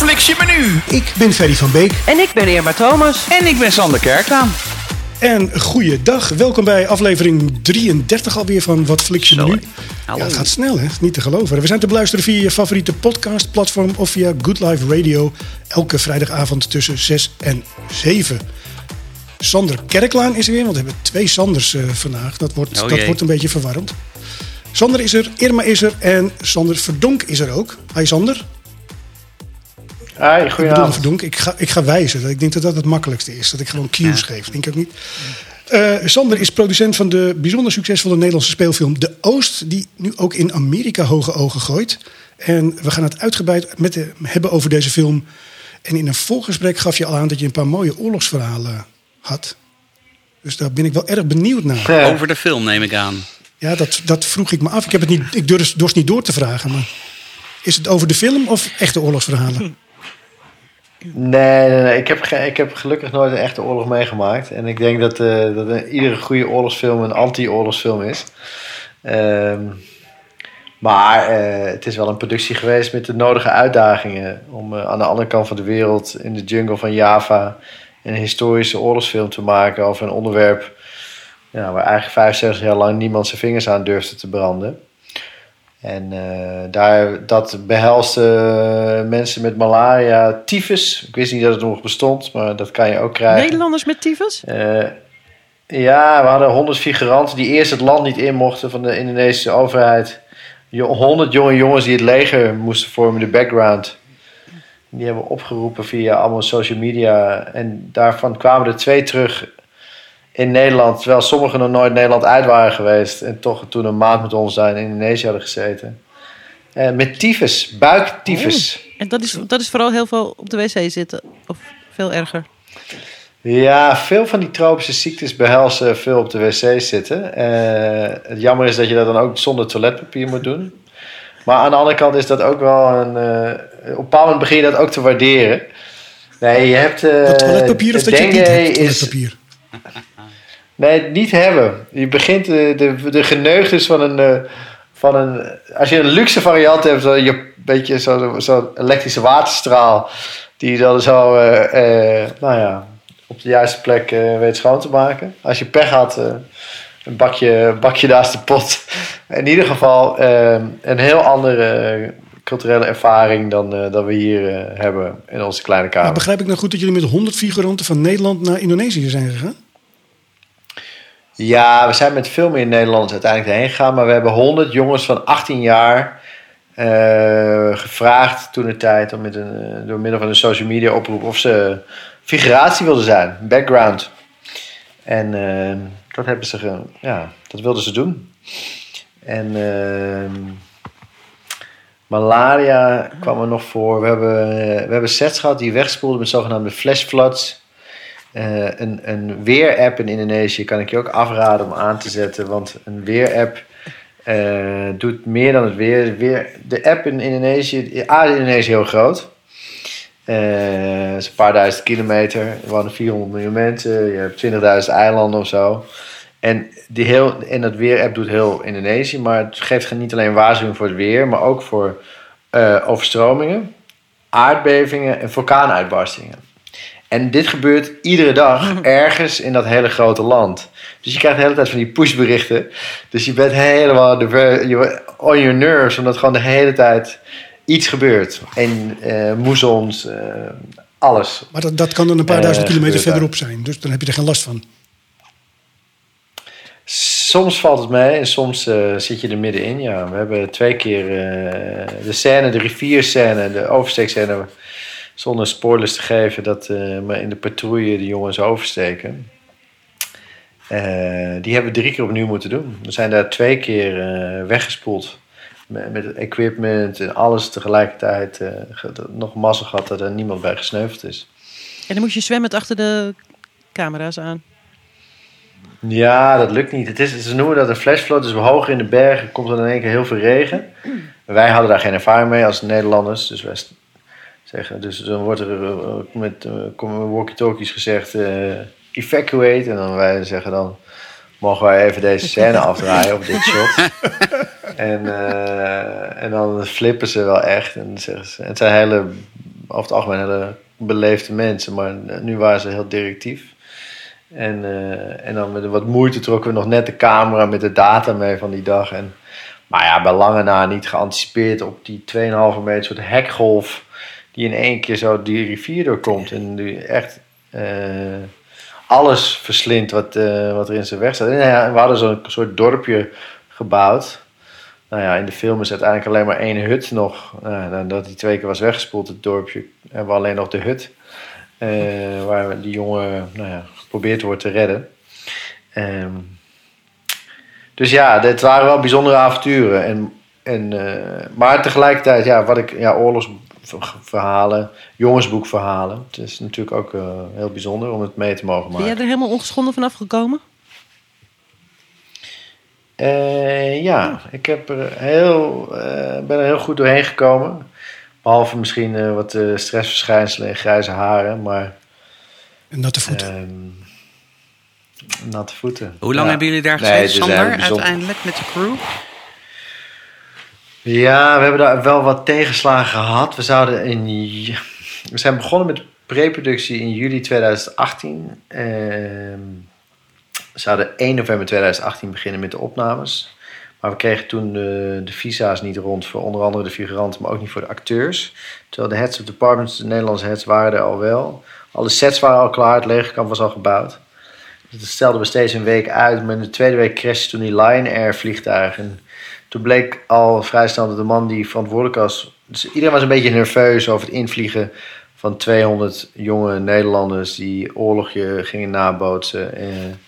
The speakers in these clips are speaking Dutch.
fliks je menu? Ik ben Ferry van Beek. En ik ben Irma Thomas. En ik ben Sander Kerklaan. En goeiedag, welkom bij aflevering 33 alweer van Wat Fliks je Zo, nu. hè. Ja, het gaat snel hè, niet te geloven. We zijn te beluisteren via je favoriete podcastplatform of via Good Life Radio. Elke vrijdagavond tussen 6 en 7. Sander Kerklaan is er weer, want we hebben twee Sanders eh, vandaag. Dat wordt, Oh dat wordt een beetje verwarrend. Sander is er, Irma is er en Sander Verdonk is er ook. Hi Sander. Hi, Ik bedoel. Verdonk, ik ga, ik ga wijzen. Ik denk dat dat het makkelijkste is. Dat ik gewoon cues geef. Denk ik ook niet. Eh, Sander is producent van de bijzonder succesvolle Nederlandse speelfilm De Oost. Die nu ook in Amerika hoge ogen gooit. En we gaan het uitgebreid met de, hebben over deze film. En in een voorgesprek gaf je al aan dat je een paar mooie oorlogsverhalen had. Dus daar ben ik wel erg benieuwd naar. Ja. Over de film neem ik aan. Ja, dat, dat vroeg ik me af. Ik, heb het niet, ik durf, dorst niet door te vragen. Maar is het over de film of echte oorlogsverhalen? Nee, nee, nee. Ik, heb ik heb gelukkig nooit een echte oorlog meegemaakt. En ik denk dat, eh, dat een- iedere goede oorlogsfilm een anti-oorlogsfilm is. Ehm, maar eh, het is wel een productie geweest met de nodige uitdagingen. Om eh, aan de andere kant van de wereld, in de jungle van Java, een historische oorlogsfilm te maken over een onderwerp ja, waar eigenlijk 75 jaar lang niemand zijn vingers aan durfde te branden. En eh, daar, dat behelst eh, mensen met malaria, tyfus. Ik wist niet dat het nog bestond, maar dat kan je ook krijgen. Nederlanders met tyfus? Eh, ja, we hadden 100 figuranten die eerst het land niet in mochten van de Indonesische overheid. Jo- 100 jonge jongens die het leger moesten vormen, de background. Die hebben we opgeroepen via allemaal social media. En daarvan kwamen er twee terug in Nederland. Terwijl sommigen nog nooit Nederland uit waren geweest. En toch toen een maand met ons daar in Indonesië hadden gezeten. Eh, met tyfus, buiktyfus. En dat is, dat is vooral heel veel op de wc zitten. Of veel erger. Ja, veel van die tropische ziektes behelzen veel op de wc zitten. Eh, het jammer is dat je dat dan ook zonder toiletpapier moet doen. Maar aan de andere kant is dat ook wel een... eh, op een bepaald moment begin je dat ook te waarderen. Nee, je hebt... eh, Dat toiletpapier of dat je niet hebt, is-? Nee, niet hebben. Je begint de, de, de geneugtes van een, eh, van een... Als je een luxe variant hebt, zo je beetje zo'n zo elektrische waterstraal... die dan zo, eh, eh, nou ja, op de juiste plek eh, weet schoon te maken. Als je pech had, eh, een bakje, bakje naast de pot. In ieder geval eh, een heel andere culturele ervaring dan, eh, dan we hier eh, hebben in onze kleine kamer. begrijp ik nou goed dat jullie met 100 figuranten van Nederland naar Indonesië zijn gegaan? Ja, we zijn met veel meer Nederlanders uiteindelijk heen gegaan. Maar we hebben 100 jongens van 18 jaar eh, gevraagd toen de tijd om met een, door middel van een social media oproep of ze figuratie wilden zijn, background. En eh, dat hebben ze, ge- ja, dat wilden ze doen. En ehm, malaria kwam er nog voor. We hebben, we hebben sets gehad die wegspoelden met zogenaamde flash floods. Eh, een, een weer-app in Indonesië kan ik je ook afraden om aan te zetten. Want een weer-app eh, doet meer dan het weer. weer. De app in Indonesië... A, is Indonesië heel groot. Is een paar duizend kilometer. Er wonen 400 miljoen mensen. Je hebt 20.000 eilanden of zo. En, die heel, en dat weer-app doet heel Indonesië. Maar het geeft niet alleen waarschuwing voor het weer... maar ook voor overstromingen, aardbevingen en vulkaanuitbarstingen. En dit gebeurt iedere dag ergens in dat hele grote land. Dus je krijgt de hele tijd van die pushberichten. Dus je bent helemaal de, on your nerves, omdat gewoon de hele tijd iets gebeurt. En eh moezons, eh, alles. Maar dat, dat kan dan een paar Eh, duizend kilometer verderop zijn. Dus dan heb je er geen last van. Soms valt het mee en soms eh, zit je er middenin. Ja, we hebben twee keer eh, de scène, de rivierscène, de oversteekscène, zonder spoilers te geven, dat eh, maar in de patrouille de jongens oversteken. Eh, die hebben we drie keer opnieuw moeten doen. We zijn daar twee keer eh, weggespoeld. Met, het equipment en alles tegelijkertijd. ge- nog mazzel gehad dat er niemand bij gesneuveld is. En dan moest je zwemmend achter de camera's aan. Ja, dat lukt niet. Het is, ze noemen dat een flashflood. Dus hoog in de bergen komt er in één keer heel veel regen. Wij hadden daar geen ervaring mee als Nederlanders. Dus wij zeggen, dus dan wordt er eh, met eh, walkie-talkies gezegd eh, evacuate. En dan wij zeggen dan, mogen wij even deze scène afdraaien of dit shot. en, en dan flippen ze wel echt. En, zeggen ze, het zijn hele over het algemeen hele beleefde mensen. Maar nu waren ze heel directief. En, en dan met wat moeite trokken we nog net de camera met de data mee van die dag. En, maar ja, bij lange na niet geanticipeerd op die 2,5 meter soort hekgolf. Die in één keer zo die rivier doorkomt. En die echt eh, alles verslindt wat, eh, wat er in zijn weg staat. En ja, we hadden zo'n soort dorpje gebouwd. Nou ja, in de film is uiteindelijk alleen maar één hut nog. Nou, nadat die twee keer was weggespoeld, het dorpje, hebben we alleen nog de hut. Waar die jongen nou ja, geprobeerd wordt te redden. Um, dus ja, het waren wel bijzondere avonturen. En, en, maar tegelijkertijd, ja, wat ik, ja, oorlogsverhalen, jongensboekverhalen. Het is natuurlijk ook uh, heel bijzonder om het mee te mogen maken. Ben jij er helemaal ongeschonden vanaf gekomen? Uh, ja, ik heb er heel, ben er heel goed doorheen gekomen. Behalve misschien uh, wat uh, stressverschijnselen en grijze haren, maar... En natte voeten. Uh, natte voeten. Hoe lang ja. hebben jullie daar gezeten, nee, Sander, uiteindelijk met de crew? Ja, we hebben daar wel wat tegenslagen gehad. We, zouden in, we zijn begonnen met preproductie in juli 2018. we zouden 1 november 2018 beginnen met de opnames. Maar we kregen toen de, de, visa's niet rond voor onder andere de figuranten, maar ook niet voor de acteurs. Terwijl de heads of departments, de Nederlandse heads, waren er al wel. Alle sets waren al klaar, het legerkamp was al gebouwd. Dus dat stelden we steeds een week uit. Maar in de tweede week crashte toen die Lion Air vliegtuig. En toen bleek al vrij dat de man die verantwoordelijk was... Dus iedereen was een beetje nerveus over het invliegen van 200 jonge Nederlanders... die oorlogje gingen nabootsen. En,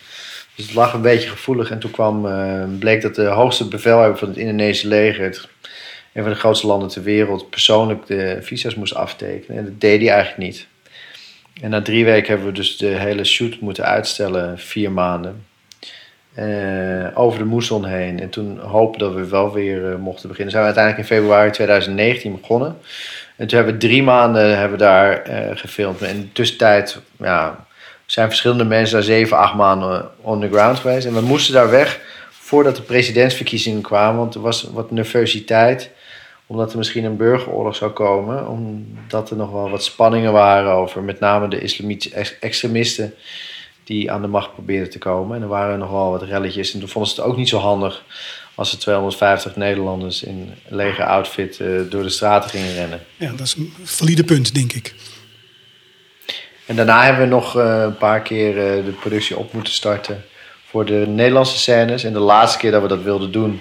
dus het lag een beetje gevoelig. En toen kwam, uh, bleek dat de hoogste bevelhebber van het Indonesische leger, een van de grootste landen ter wereld, persoonlijk de visa's moest aftekenen. En dat deed hij eigenlijk niet. En na drie weken hebben we dus de hele shoot moeten uitstellen, vier maanden. Uh, over de moesson heen. En toen hopen dat we wel weer uh, mochten beginnen. Zijn we uiteindelijk in februari 2019 begonnen. En toen hebben we drie maanden hebben daar gefilmd. En in de tussentijd, ja, zijn verschillende mensen daar zeven, acht maanden on the ground geweest. En we moesten daar weg voordat de presidentsverkiezingen kwamen. Want er was wat nervositeit. Omdat er misschien een burgeroorlog zou komen. Omdat er nog wel wat spanningen waren over met name de islamitische extremisten. Die aan de macht probeerden te komen. En er waren nog wel wat relletjes. En toen vonden ze het ook niet zo handig als er 250 Nederlanders in leger outfit uh, door de straten gingen rennen. Ja, dat is een valide punt, denk ik. En daarna hebben we nog uh, een paar keer uh, de productie op moeten starten voor de Nederlandse scènes. En de laatste keer dat we dat wilden doen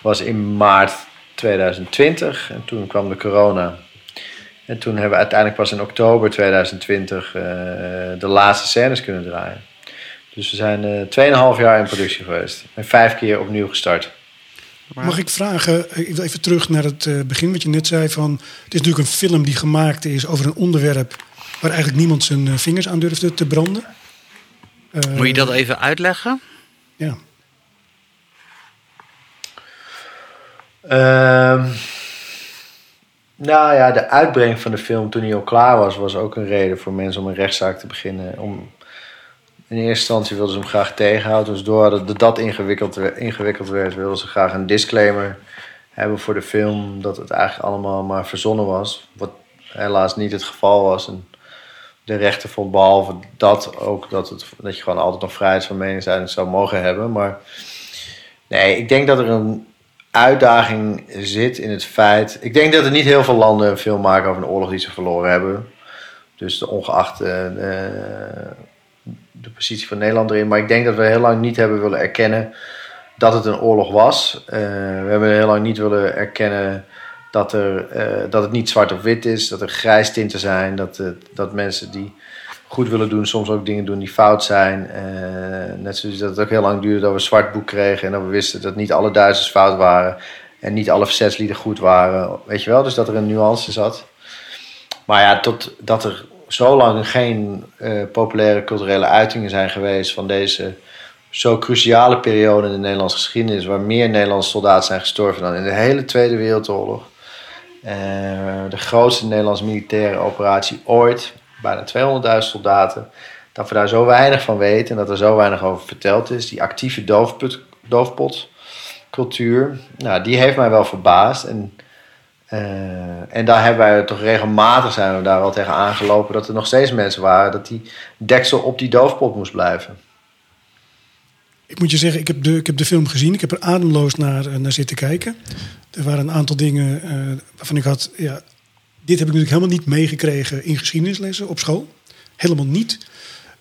was in maart 2020. En toen kwam de corona. En toen hebben we uiteindelijk pas in oktober 2020 uh, de laatste scènes kunnen draaien. Dus we zijn 2,5 jaar in productie geweest. En vijf keer opnieuw gestart. Mag ik vragen, ik wil even terug naar het begin wat je net zei van... Het is natuurlijk een film die gemaakt is over een onderwerp waar eigenlijk niemand zijn vingers aan durfde te branden. Uh, Moet je dat even uitleggen? Ja. Uh, nou ja, de uitbreng van de film toen hij al klaar was, was ook een reden voor mensen om een rechtszaak te beginnen. Om, in eerste instantie wilden ze hem graag tegenhouden. Dus doordat dat ingewikkeld, ingewikkeld werd, wilden ze graag een disclaimer hebben voor de film. Dat het eigenlijk allemaal maar verzonnen was. Wat helaas niet het geval was. En de rechter vond behalve dat ook dat, het, dat je gewoon altijd nog vrijheid van meningsuiting zou mogen hebben. Maar nee, ik denk dat er een uitdaging zit in het feit. Ik denk dat er niet heel veel landen een film maken over een oorlog die ze verloren hebben. Dus ongeacht uh, de positie van Nederland erin. Maar ik denk dat we heel lang niet hebben willen erkennen dat het een oorlog was. Uh, we hebben heel lang niet willen erkennen dat, er, uh, dat het niet zwart of wit is, dat er grijs tinten zijn, dat, het, dat mensen die goed willen doen soms ook dingen doen die fout zijn. Net zoals dat het ook heel lang duurde dat we een zwart boek kregen en dat we wisten dat niet alle Duitsers fout waren en niet alle verzetslieden goed waren. Weet je wel, dus dat er een nuance zat. Maar ja, tot, dat er zo lang geen uh, populaire culturele uitingen zijn geweest van deze zo cruciale periode in de Nederlandse geschiedenis, waar meer Nederlandse soldaten zijn gestorven dan in de hele Tweede Wereldoorlog. Uh, de grootste Nederlandse militaire operatie ooit, bijna 200.000 soldaten. Dat we daar zo weinig van weten en dat er zo weinig over verteld is. Die actieve doofput, doofpotcultuur, nou, die heeft mij wel verbaasd. En Uh, en daar hebben wij toch regelmatig zijn we daar wel tegen aangelopen dat er nog steeds mensen waren dat die deksel op die doofpot moest blijven. Ik moet je zeggen, ik heb de, ik heb de film gezien. Ik heb er ademloos naar, eh, naar zitten kijken. Er waren een aantal dingen uh, waarvan ik had. Ja, dit heb ik natuurlijk helemaal niet meegekregen in geschiedenislessen op school. Helemaal niet.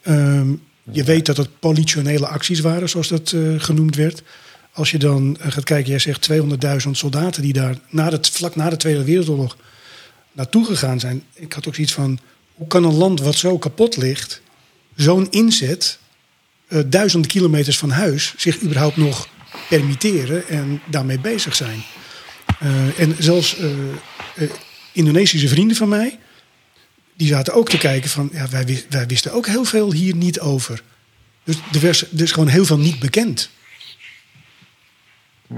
Um, je weet dat het politionele acties waren, zoals dat uh, genoemd werd. Als je dan gaat kijken, jij zegt 200.000 soldaten die daar na de, vlak na de Tweede Wereldoorlog naartoe gegaan zijn. Ik had ook zoiets van: hoe kan een land wat zo kapot ligt, zo'n inzet uh, duizenden kilometers van huis zich überhaupt nog permitteren en daarmee bezig zijn. Uh, en zelfs uh, Indonesische vrienden van mij, die zaten ook te kijken van, ja, wij, wij wisten ook heel veel hier niet over. Dus er is gewoon heel veel niet bekend.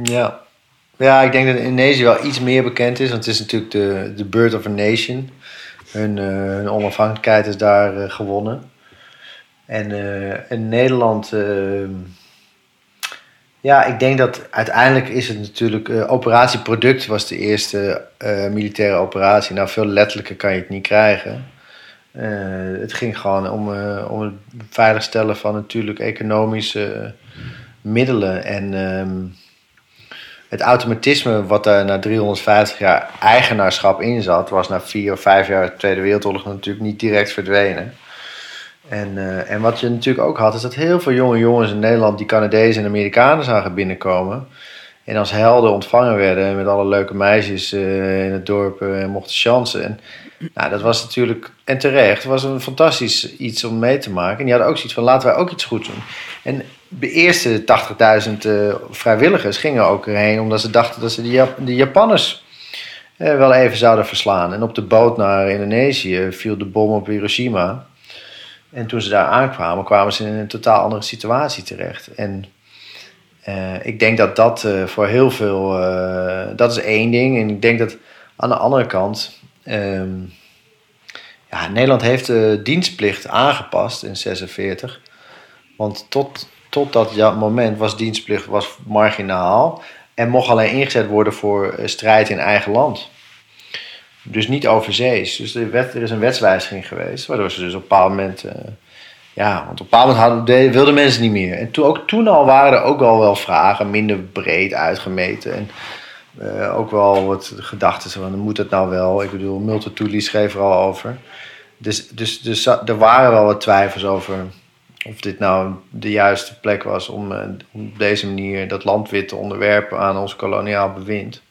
Ja. ja, ik denk dat Indonesië wel iets meer bekend is, want het is natuurlijk de, de Bird of a Nation. Hun, hun onafhankelijkheid is daar gewonnen. En uh, in Nederland, uh, ja, ik denk dat uiteindelijk is het natuurlijk, Operatie Product was de eerste militaire operatie. Nou, veel letterlijker kan je het niet krijgen. het ging gewoon om, om het veiligstellen van natuurlijk economische middelen. En um, het automatisme wat daar na 350 jaar eigenaarschap in zat, was na vier of vijf jaar Tweede Wereldoorlog natuurlijk niet direct verdwenen. En, uh, en wat je natuurlijk ook had, is dat heel veel jonge jongens in Nederland die Canadezen en Amerikanen zagen binnenkomen. En als helden ontvangen werden met alle leuke meisjes uh, in het dorp en uh, mochten chansen. En nou, dat was natuurlijk, en terecht, was een fantastisch iets om mee te maken. En die hadden ook zoiets van, laten wij ook iets goed doen. En de eerste 80.000 vrijwilligers gingen ook erheen omdat ze dachten dat ze de, de Japanners wel even zouden verslaan. En op de boot naar Indonesië viel de bom op Hiroshima. En toen ze daar aankwamen, kwamen ze in een totaal andere situatie terecht. En uh, ik denk dat dat voor heel veel, dat is één ding. En ik denk dat aan de andere kant, um, ja, Nederland heeft de dienstplicht aangepast in 46. Want tot, tot dat moment was dienstplicht was marginaal en mocht alleen ingezet worden voor strijd in eigen land. Dus niet overzees. Dus er, werd, er is een wetswijziging geweest, waardoor ze dus op een bepaald moment. Uh, ja, want op een bepaald moment hadden, wilden mensen niet meer. En toen, ook toen al waren er ook al wel vragen, minder breed uitgemeten. En uh, ook wel wat gedachten van, moet het nou wel? Ik bedoel, Multatuli schreef er al over. Dus, dus, dus er waren wel wat twijfels over of dit nou de juiste plek was om, uh, om op deze manier dat land weer te onderwerpen aan ons koloniaal bewind.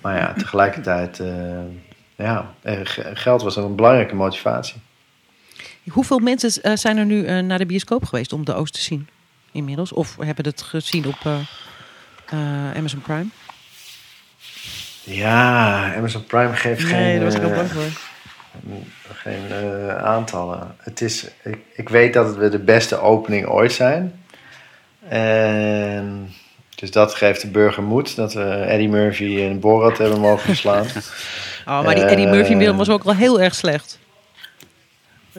Maar ja, tegelijkertijd, uh, ja, geld was een belangrijke motivatie. Hoeveel mensen zijn er nu naar de bioscoop geweest om de Oost te zien inmiddels? Of hebben het gezien op Amazon Prime? Ja, Amazon Prime geeft nee, geen... Nee, daar was ik al bang voor. Geen aantallen. Het is, ik, ik weet dat we de beste opening ooit zijn. En dus dat geeft de burger moed dat we Eddie Murphy en Borat hebben mogen verslaan. oh, maar die Eddie Murphy film was ook wel heel erg slecht.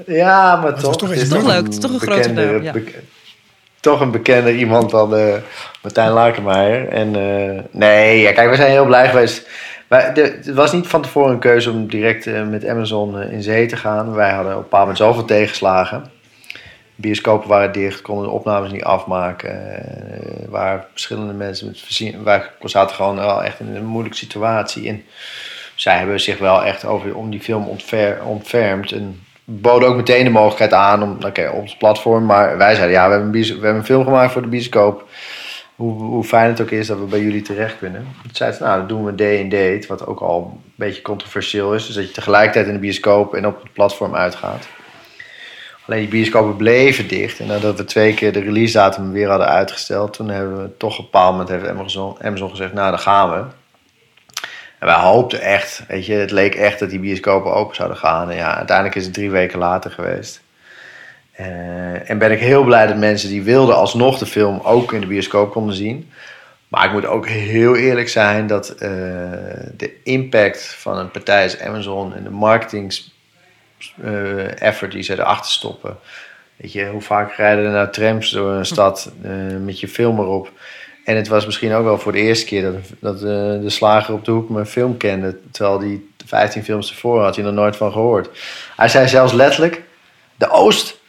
Ja, maar toch. toch, is toch leuk, toch een grote naam. Ja. toch een bekender iemand dan uh, Martijn Lakenmeijer. En uh, nee, ja, kijk, we zijn heel blij geweest. Het was niet van tevoren een keuze om direct uh, met Amazon in zee te gaan. Wij hadden op een bepaald moment zoveel tegenslagen bioscopen waren dicht, konden de opnames niet afmaken. Uh, waar verschillende mensen met. Wij zaten gewoon wel echt in een moeilijke situatie. En zij hebben zich wel echt over, om die film ontfer, ontfermd. En boden ook meteen de mogelijkheid aan om, oké, op het platform. Maar wij zeiden, ja, we hebben, we hebben een film gemaakt voor de bioscoop. Hoe, hoe fijn het ook is dat we bij jullie terecht kunnen. Toen zeiden nou, dan doen we day and date. Wat ook al een beetje controversieel is. Dus dat je tegelijkertijd in de bioscoop en op het platform uitgaat. Alleen die bioscopen bleven dicht. En nadat we twee keer de release datum weer hadden uitgesteld, toen hebben we toch een bepaald moment heeft Amazon, Amazon gezegd, nou dan gaan we. En wij hoopten echt, weet je, het leek echt dat die bioscopen open zouden gaan. En ja, uiteindelijk is het drie weken later geweest. Uh, en ben ik heel blij dat mensen die wilden alsnog de film ook in de bioscoop konden zien. Maar ik moet ook heel eerlijk zijn dat uh, de impact van een partij als Amazon en de marketing uh, effort die ze erachter stoppen. Weet je, hoe vaak rijden er nou trams door een stad met je film erop? En het was misschien ook wel voor de eerste keer dat, dat de slager op de hoek mijn film kende. Terwijl die 15 films ervoor had hij er nooit van gehoord. Hij zei zelfs letterlijk: De Oost.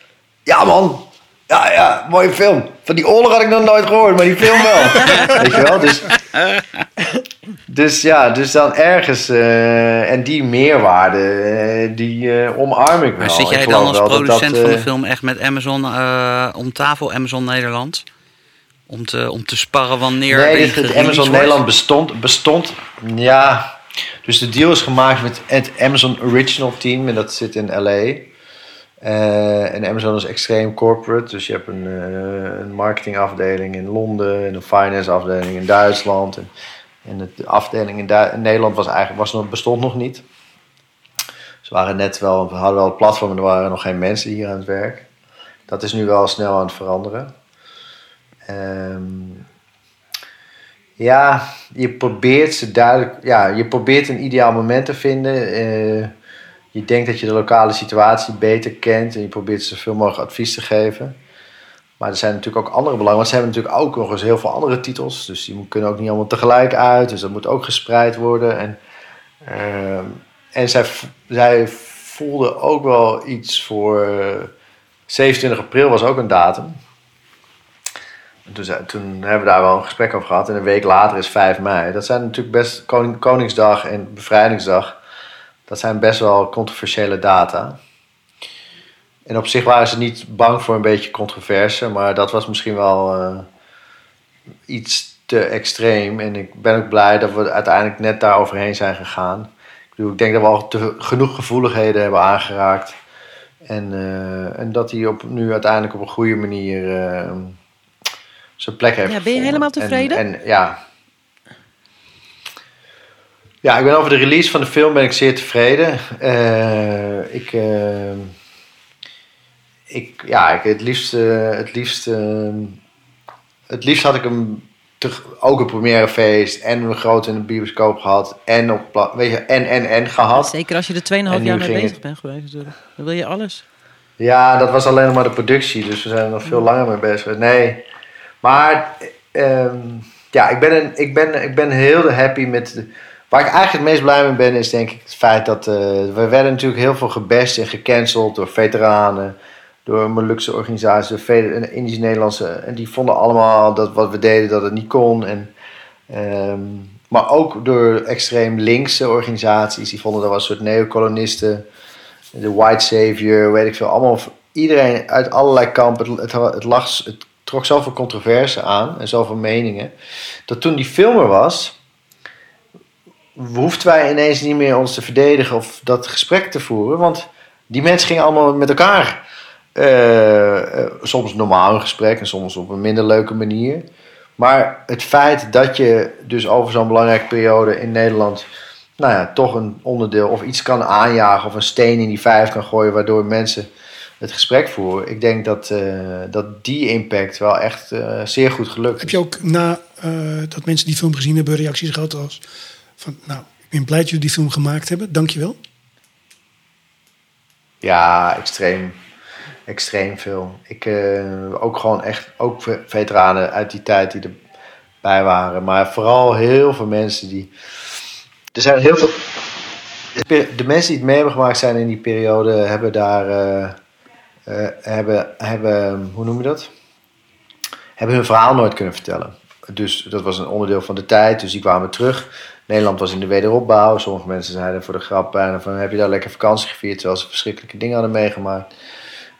Ja, man. Ja, ja, mooie film. Van die oorlog had ik nog nooit gehoord, maar die film wel. Weet je wel? Dus, dus ja, dus dan ergens. Uh, en die meerwaarde, uh, die uh, omarm ik wel. Maar zit jij dan als producent dat, van de film echt met Amazon om tafel, Amazon Nederland? Om te, om te sparren wanneer. Nee, het, Amazon Nederland bestond, bestond. Ja. Dus de deal is gemaakt met het Amazon Original Team en dat zit in LA. Uh, en Amazon is extreem corporate. Dus je hebt een, uh, een marketingafdeling in Londen en een finance afdeling in Duitsland. En, en de afdeling in, Nederland was eigenlijk, was nog, bestond nog niet. Ze waren net wel, we hadden wel het platform, maar er waren nog geen mensen hier aan het werk. Dat is nu wel snel aan het veranderen. Um, ja, je probeert ze duidelijk. Ja, je probeert een ideaal moment te vinden. Uh, je denkt dat je de lokale situatie beter kent en je probeert zoveel mogelijk advies te geven. Maar er zijn natuurlijk ook andere belangen, want ze hebben natuurlijk ook nog eens heel veel andere titels. Dus die kunnen ook niet allemaal tegelijk uit, dus dat moet ook gespreid worden. En, uh, en zij, zij voelden ook wel iets voor. 27 april was ook een datum. Toen, toen, hebben we daar wel een gesprek over gehad. En een week later is 5 mei. Dat zijn natuurlijk best Koningsdag en Bevrijdingsdag. Dat zijn best wel controversiële data. En op zich waren ze niet bang voor een beetje controverse. Maar dat was misschien wel uh, iets te extreem. En ik ben ook blij dat we uiteindelijk net daar overheen zijn gegaan. Ik, bedoel, ik denk dat we al te, genoeg gevoeligheden hebben aangeraakt. En, uh, en dat die op, nu uiteindelijk op een goede manier... Uh, zijn plek heeft. Ja, ben je helemaal tevreden? En, en, ja. Ja, ik ben over de release van de film ben ik zeer tevreden. Uh, ik, uh, ik, ja, ik, het liefst, uh, het liefst, het liefst had ik hem te, ook een premièrefeest en een groot in de bioscoop gehad en op, weet je, en en en gehad. Zeker als je er 2,5 jaar mee bezig bent geweest natuurlijk. Dan wil je alles. Ja, dat was alleen maar de productie, dus we zijn er nog veel langer mee bezig. Nee, maar um, ja, ik ben, een, ik, ben, ik ben heel happy met. De, waar ik eigenlijk het meest blij mee ben, is denk ik het feit dat. Uh, we werden natuurlijk heel veel gebest en gecanceld door veteranen. Door Molukse organisaties, door Indische Nederlandse. En die vonden allemaal dat wat we deden, dat het niet kon. En, um, maar ook door extreem linkse organisaties. Die vonden dat was een soort neocolonisten. De White Savior, weet ik veel. Allemaal, iedereen uit allerlei kampen. Het, het, het, lag, het trok zoveel controverse aan en zoveel meningen. Dat toen die film er was, hoefden wij ineens niet meer ons te verdedigen of dat gesprek te voeren. Want die mensen gingen allemaal met elkaar. Uh, soms normaal een gesprek en soms op een minder leuke manier. Maar het feit dat je dus over zo'n belangrijke periode in Nederland. Nou ja, toch een onderdeel of iets kan aanjagen of een steen in die vijf kan gooien, waardoor mensen het gesprek voeren. Ik denk dat, uh, dat die impact wel echt zeer goed gelukt Heb je ook na dat mensen die film gezien hebben reacties gehad als van nou, ik ben blij dat jullie die film gemaakt hebben, dankjewel? Ja, extreem. Extreem veel. Ik, ook gewoon echt, ook veteranen uit die tijd die erbij waren. Maar vooral heel veel mensen die... Er zijn heel veel... De mensen die het mee hebben gemaakt zijn in die periode, hebben daar uh, hebben, hebben, hoe noem je dat? Hebben hun verhaal nooit kunnen vertellen. Dus dat was een onderdeel van de tijd, dus die kwamen terug. Nederland was in de wederopbouw. Sommige mensen zeiden voor de grap bijna van heb je daar lekker vakantie gevierd, terwijl ze verschrikkelijke dingen hadden meegemaakt.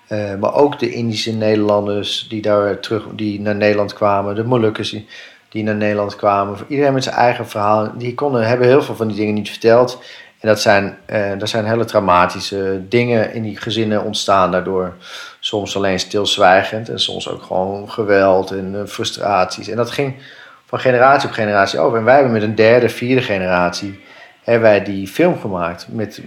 Uh, maar ook de Indische Nederlanders die daar terug, die naar Nederland kwamen, de Molukkers die, die naar Nederland kwamen. Iedereen met zijn eigen verhaal. Die konden, hebben heel veel van die dingen niet verteld. En dat zijn, uh, dat zijn hele traumatische dingen in die gezinnen ontstaan daardoor. Soms alleen stilzwijgend en soms ook gewoon geweld en frustraties. En dat ging van generatie op generatie over. En wij hebben met een derde, vierde generatie hebben wij die film gemaakt. Met,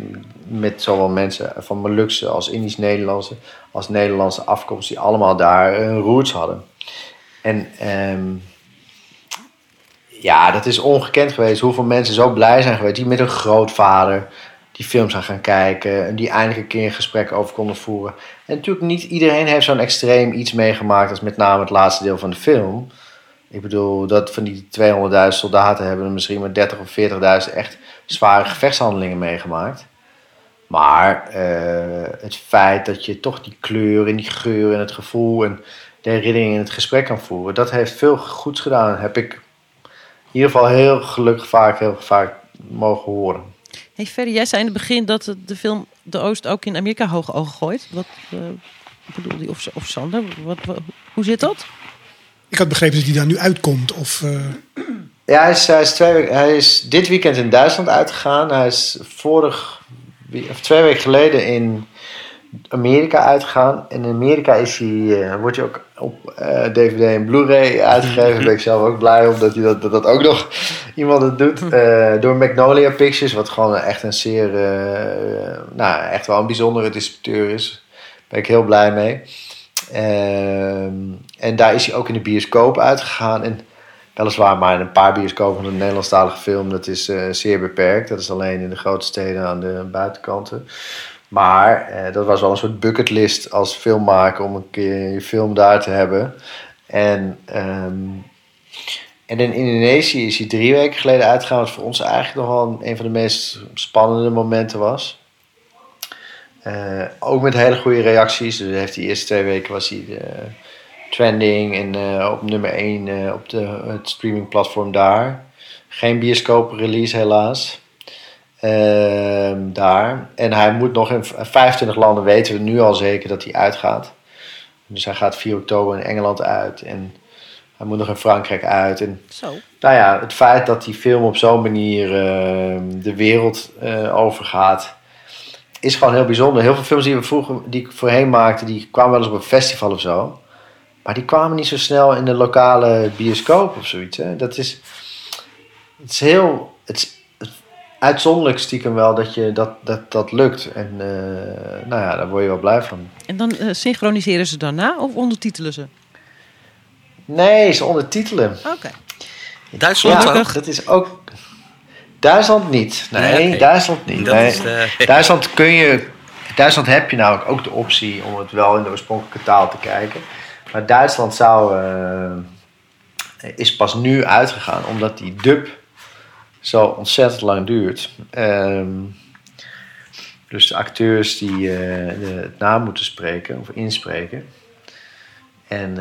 met zowel mensen van Molukse als Indisch-Nederlandse, als Nederlandse afkomst, die allemaal daar hun roots hadden. En um, ja, dat is ongekend geweest. Hoeveel mensen zo blij zijn geweest die met hun grootvader die film zijn gaan kijken. En die eindelijk een keer een gesprek over konden voeren. En natuurlijk niet iedereen heeft zo'n extreem iets meegemaakt als met name het laatste deel van de film. Ik bedoel, dat van die 200.000 soldaten hebben er misschien maar 30 of 40.000 echt zware gevechtshandelingen meegemaakt. Maar eh, het feit dat je toch die kleur en die geur en het gevoel en de herinnering in het gesprek kan voeren, dat heeft veel goeds gedaan. Heb ik in ieder geval heel gelukkig vaak, heel vaak mogen horen. Hey Ferry, jij zei in het begin dat de film De Oost ook in Amerika hoge ogen gooit. Wat uh, bedoelde je? Of, of Sander, wat, hoe zit dat? Ik had begrepen dat hij daar nu uitkomt. Of, uh... Ja, hij is, hij, is twee, hij is dit weekend in Duitsland uitgegaan. Hij is vorig, of twee weken geleden in Amerika uitgegaan. En in Amerika is hij, uh, wordt hij ook op uh, DVD en Blu-ray uitgegeven. Daar ben ik zelf ook blij om dat, hij dat, dat, dat ook nog iemand het doet. Uh, door Magnolia Pictures, wat gewoon echt een zeer, nou echt wel een bijzondere distributeur is. Daar ben ik heel blij mee. Ehm, en daar is hij ook in de bioscoop uitgegaan. En weliswaar maar een paar bioscopen van de Nederlandstalige film. Dat is zeer beperkt. Dat is alleen in de grote steden aan de buitenkanten. Maar eh, dat was wel een soort bucketlist als filmmaker om een keer je film daar te hebben. En, um, en in Indonesië is hij drie weken geleden uitgegaan, wat voor ons eigenlijk nog wel een van de meest spannende momenten was. Uh, ook met hele goede reacties. Dus heeft die eerste twee weken was hij de, trending en uh, op nummer 1 uh, op de, het streamingplatform daar. Geen bioscoop release helaas. Ehm, daar. En hij moet nog in 25 landen weten we nu al zeker dat hij uitgaat. Dus hij gaat 4 oktober in Engeland uit. En hij moet nog in Frankrijk uit. En, Zo. Nou ja, het feit dat die film op zo'n manier uh, de wereld overgaat, is gewoon heel bijzonder. Heel veel films die we vroeger, die ik voorheen maakte, die kwamen wel eens op een festival of zo. Maar die kwamen niet zo snel in de lokale bioscoop of zoiets. Hè. Dat is, het is heel, het is uitzonderlijk stiekem wel dat je dat, dat, dat lukt. En uh, nou ja, daar word je wel blij van. En dan uh, synchroniseren ze daarna of ondertitelen ze? Nee, ze ondertitelen. Oké. Okay. Duitsland ja, ook? Dat is ook... Duitsland niet. Nee, nee okay. Duitsland niet. Dat nee. is de... Duitsland kun je... Duitsland heb je namelijk ook de optie om het wel in de oorspronkelijke taal te kijken. Maar Duitsland zou... Uh, is pas nu uitgegaan omdat die dub zo ontzettend lang duurt. Um, dus de acteurs die uh, de, het naam moeten spreken of inspreken. En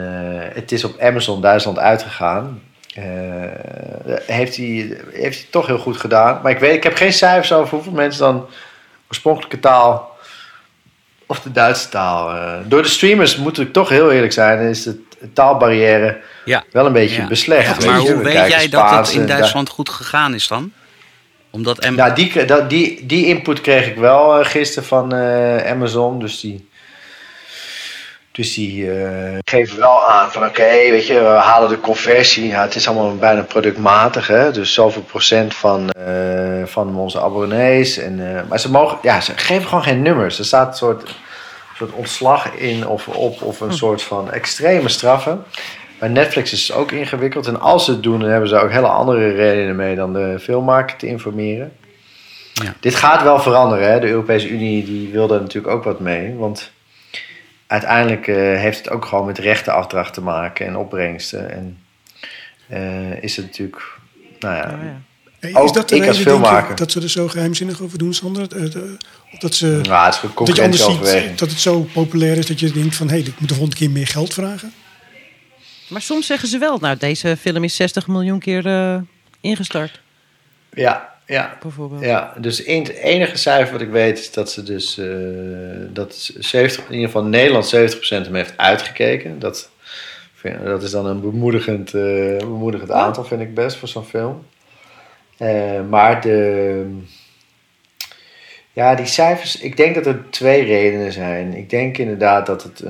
het is op Amazon Duitsland uitgegaan. Uh, heeft, hij, heeft hij toch heel goed gedaan. Maar ik, weet, ik heb geen cijfers over hoeveel mensen dan oorspronkelijke taal of de Duitse taal. door de streamers moet ik toch heel eerlijk zijn, is de taalbarrière ja. wel een beetje ja. beslecht. Ja, maar hoe weet jij Spaans dat het in Duitsland goed gegaan is dan? Omdat nou, die, die, die input kreeg ik wel uh, gisteren van uh, Amazon. Dus die, dus die uh, geven wel aan van oké, okay, weet je, we halen de conversie. Ja, het is allemaal bijna productmatig. Hè? Dus zoveel procent van, van onze abonnees. En, maar ze, mogen, ja, ze geven gewoon geen nummers. Er staat een soort, soort ontslag in of op of een hm. soort van extreme straffen. Bij Netflix is het ook ingewikkeld. En als ze het doen, dan hebben ze ook hele andere redenen mee dan de filmmaker te informeren. Ja. Dit gaat wel veranderen. Hè? De Europese Unie die wil er natuurlijk ook wat mee. Want uiteindelijk uh, heeft het ook gewoon met rechtenafdracht te maken en opbrengsten. En uh, is het natuurlijk, nou ja... Ja. Hey, ook is dat de ik als filmmaker. dat ze er zo geheimzinnig over doen, Sander? Of dat, ze, ja, het is een dat je anders ziet dat het zo populair is dat je denkt van... hé, hey, ik moet de volgende keer meer geld vragen? Maar soms zeggen ze wel, nou, deze film is 60 miljoen keer uh, ingestart. Ja, ja. Bijvoorbeeld. Ja, dus het enige cijfer wat ik weet is dat ze dus uh, dat 70, in ieder geval Nederland 70% hem heeft uitgekeken. Dat, dat is dan een bemoedigend, uh, bemoedigend aantal, vind ik best voor zo'n film. Uh, maar de. Ja, die cijfers. Ik denk dat er twee redenen zijn. Ik denk inderdaad dat het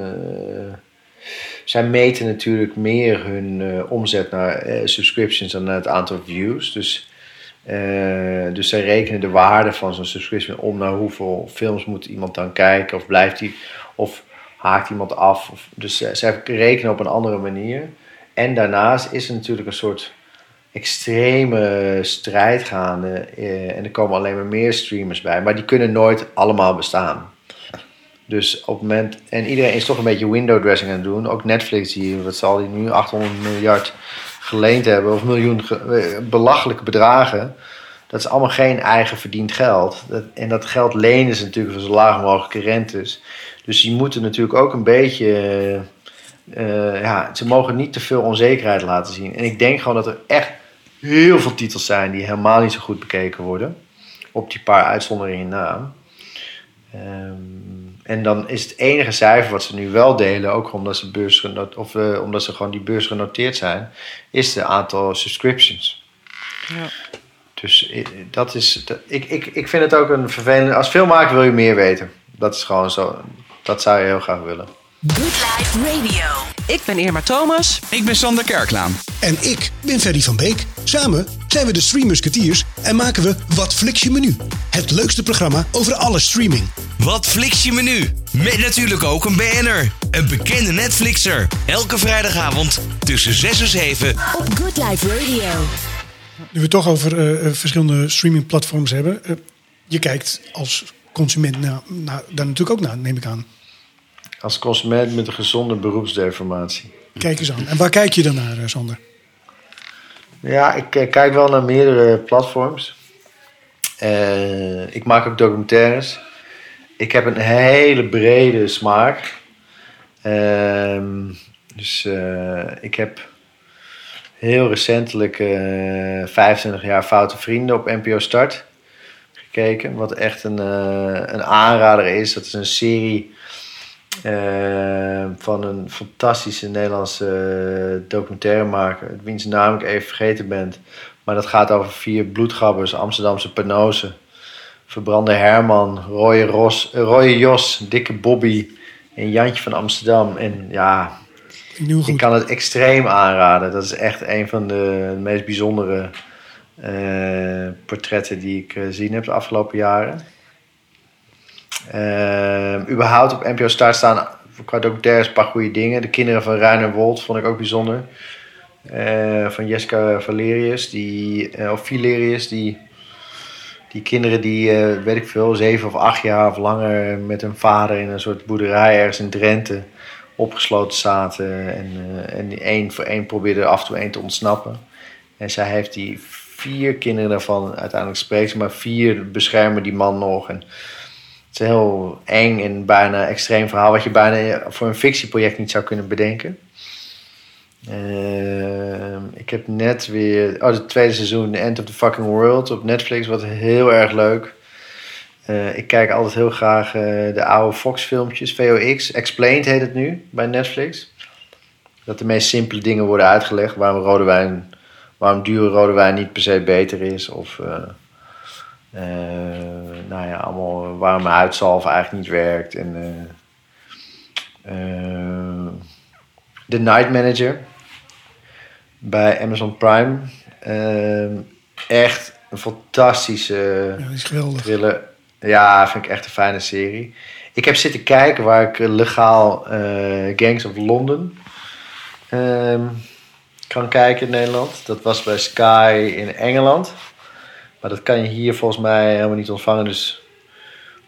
zij meten natuurlijk meer hun omzet naar subscriptions dan naar het aantal views. Dus, uh, dus zij rekenen de waarde van zo'n subscription om naar hoeveel films moet iemand dan kijken. Of blijft die, of haakt iemand af. Of, dus zij rekenen op een andere manier. En daarnaast is er natuurlijk een soort extreme strijd gaande. en er komen alleen maar meer streamers bij. Maar die kunnen nooit allemaal bestaan. Dus op het moment, en iedereen is toch een beetje window dressing aan het doen. Ook Netflix, die, wat zal die nu, 800 miljard geleend hebben, of miljoen ge- belachelijke bedragen. Dat is allemaal geen eigen verdiend geld. Dat, en dat geld lenen ze natuurlijk voor zo laag mogelijke rentes. Dus die moeten natuurlijk ook een beetje. eh, ja, ze mogen niet te veel onzekerheid laten zien. En ik denk gewoon dat er echt heel veel titels zijn die helemaal niet zo goed bekeken worden. Op die paar uitzonderingen na. Ehm, en dan is het enige cijfer wat ze nu wel delen, ook omdat ze, beursgenot of, eh, omdat ze gewoon die beurs genoteerd zijn, is het aantal subscriptions. Ja. Dus i- dat is, dat- ik, ik, ik vind het ook een vervelende. Als filmmaker wil je meer weten. Dat is gewoon zo. Dat zou je heel graag willen. Good Life Radio. Ik ben Irma Thomas. Ik ben Sander Kerklaan. En ik ben Ferry van Beek. Samen zijn we de Stream Musketeers en maken we Wat Flix je menu? Het leukste programma over alle streaming. Wat fliks je menu? Met natuurlijk ook een BN'er. Een bekende Netflixer. Elke vrijdagavond tussen 6 en 7. Op Good Life Radio. Nu we het toch over eh, eh, verschillende streamingplatforms hebben. eh, je kijkt als consument na, na, daar natuurlijk ook naar, neem ik aan. Als consument met een gezonde beroepsdeformatie. Kijk eens aan. En waar kijk je dan naar, eh, Sander? Ja, ik eh, kijk wel naar meerdere platforms. Eh, ik maak ook documentaires. Ik heb een hele brede smaak. Ehm, dus ik heb heel recentelijk eh 25 jaar Foute Vrienden op NPO Start gekeken. Wat echt een, een aanrader is. Dat is een serie eh, van een fantastische Nederlandse eh, documentairemaker. Wiens naam ik even vergeten ben. Maar dat gaat over vier bloedgabbers, Amsterdamse penozen. Verbrande Herman, Roye, Ros, eh, Roye Jos, Dikke Bobby en Jantje van Amsterdam. En ja, ik kan het extreem aanraden. Dat is echt een van de meest bijzondere eh, portretten die ik gezien heb de afgelopen jaren. Eh, überhaupt op NPO Start staan qua documentaires een paar goede dingen. De kinderen van Reiner Wold vond ik ook bijzonder. Eh, van Jessica Valerius, die, eh, of Valerius, die, die kinderen die, eh, weet ik veel, zeven of acht jaar of langer met hun vader in een soort boerderij ergens in Drenthe opgesloten zaten. En, eh, en één voor één probeerde er af en toe één te ontsnappen. En zij heeft die vier kinderen daarvan uiteindelijk spreekt, maar vier beschermen die man nog. En het is een heel eng en bijna extreem verhaal, wat je bijna voor een fictieproject niet zou kunnen bedenken. Ehm, ik heb net weer, oh, het tweede seizoen, The End of the Fucking World op Netflix, wat heel erg leuk. Eh, ik kijk altijd heel graag eh, de oude Fox-filmpjes, VOX. Explained heet het nu bij Netflix. Dat de meest simpele dingen worden uitgelegd. Waarom, rode wijn, waarom dure rode wijn niet per se beter is. Of eh, nou ja, allemaal waarom een huidzalf eigenlijk niet werkt. En, eh, eh, The Night Manager bij Amazon Prime. Echt een fantastische Ja, is thriller. Ja, vind ik echt een fijne serie. Ik heb zitten kijken waar ik legaal Gangs of London ehm, kan kijken in Nederland. Dat was bij Sky in Engeland. Maar dat kan je hier volgens mij helemaal niet ontvangen. Dus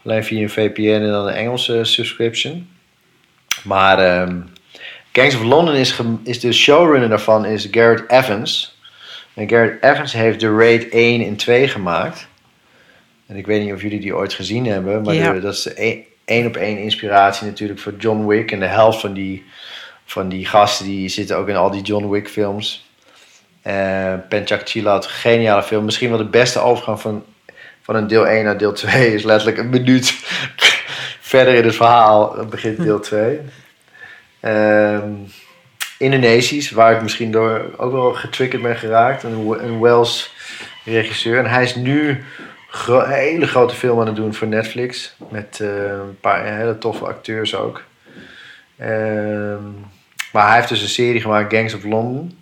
alleen via een VPN en dan een Engelse subscription. Maar ehm, Gangs of London is, is de showrunner daarvan is Garrett Evans. En Garrett Evans heeft The Raid 1 en 2 gemaakt. En ik weet niet of jullie die ooit gezien hebben. Maar Ja. de- dat is de één- één op één inspiratie natuurlijk voor John Wick. En de helft van die, van die gasten die zitten ook in al die John Wick films. Uh, Penchak Chilat, geniale film. Misschien wel de beste overgang van, van een deel 1 naar deel 2 is letterlijk een minuut verder in het verhaal. Dan begint deel 2. Ehm, Indonesisch, waar ik misschien door ook wel getriggerd ben geraakt. Een, een Welsh regisseur. En hij is nu gro- een hele grote film aan het doen voor Netflix. Met eh, een paar hele toffe acteurs ook. Ehm, maar hij heeft dus een serie gemaakt, Gangs of London.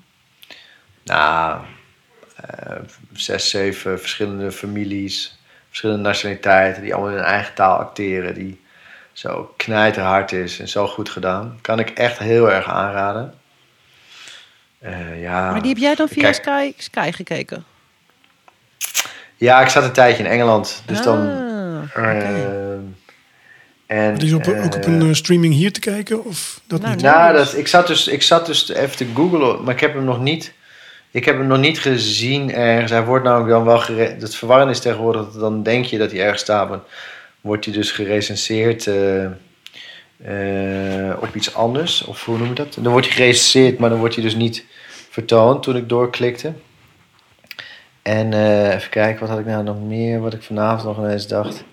Nou, eh, zes, zeven verschillende families, verschillende nationaliteiten, die allemaal in hun eigen taal acteren. Die zo knijterhard is en zo goed gedaan. Kan ik echt heel erg aanraden. Eh, ja. Maar die heb jij dan via Kijk. Sky, Sky gekeken? Ja, ik zat een tijdje in Engeland. Dus dan. Ehm, en, Het is op, ook op een streaming hier te kijken? Of dat Nou, niet? nee. Nou, dat, ik, zat dus, ik zat dus even te googlen, maar ik heb hem nog niet Ik heb hem nog niet gezien ergens. Hij wordt namelijk dan wel gere... Het verwarrende is tegenwoordig, dat dan denk je dat hij ergens staat, maar wordt hij dus gerecenseerd eh, eh, op iets anders. Of hoe noem je dat? Dan wordt hij gerecenseerd, maar dan wordt hij dus niet vertoond toen ik doorklikte. En eh, even kijken, wat had ik nou nog meer, wat ik vanavond nog ineens dacht.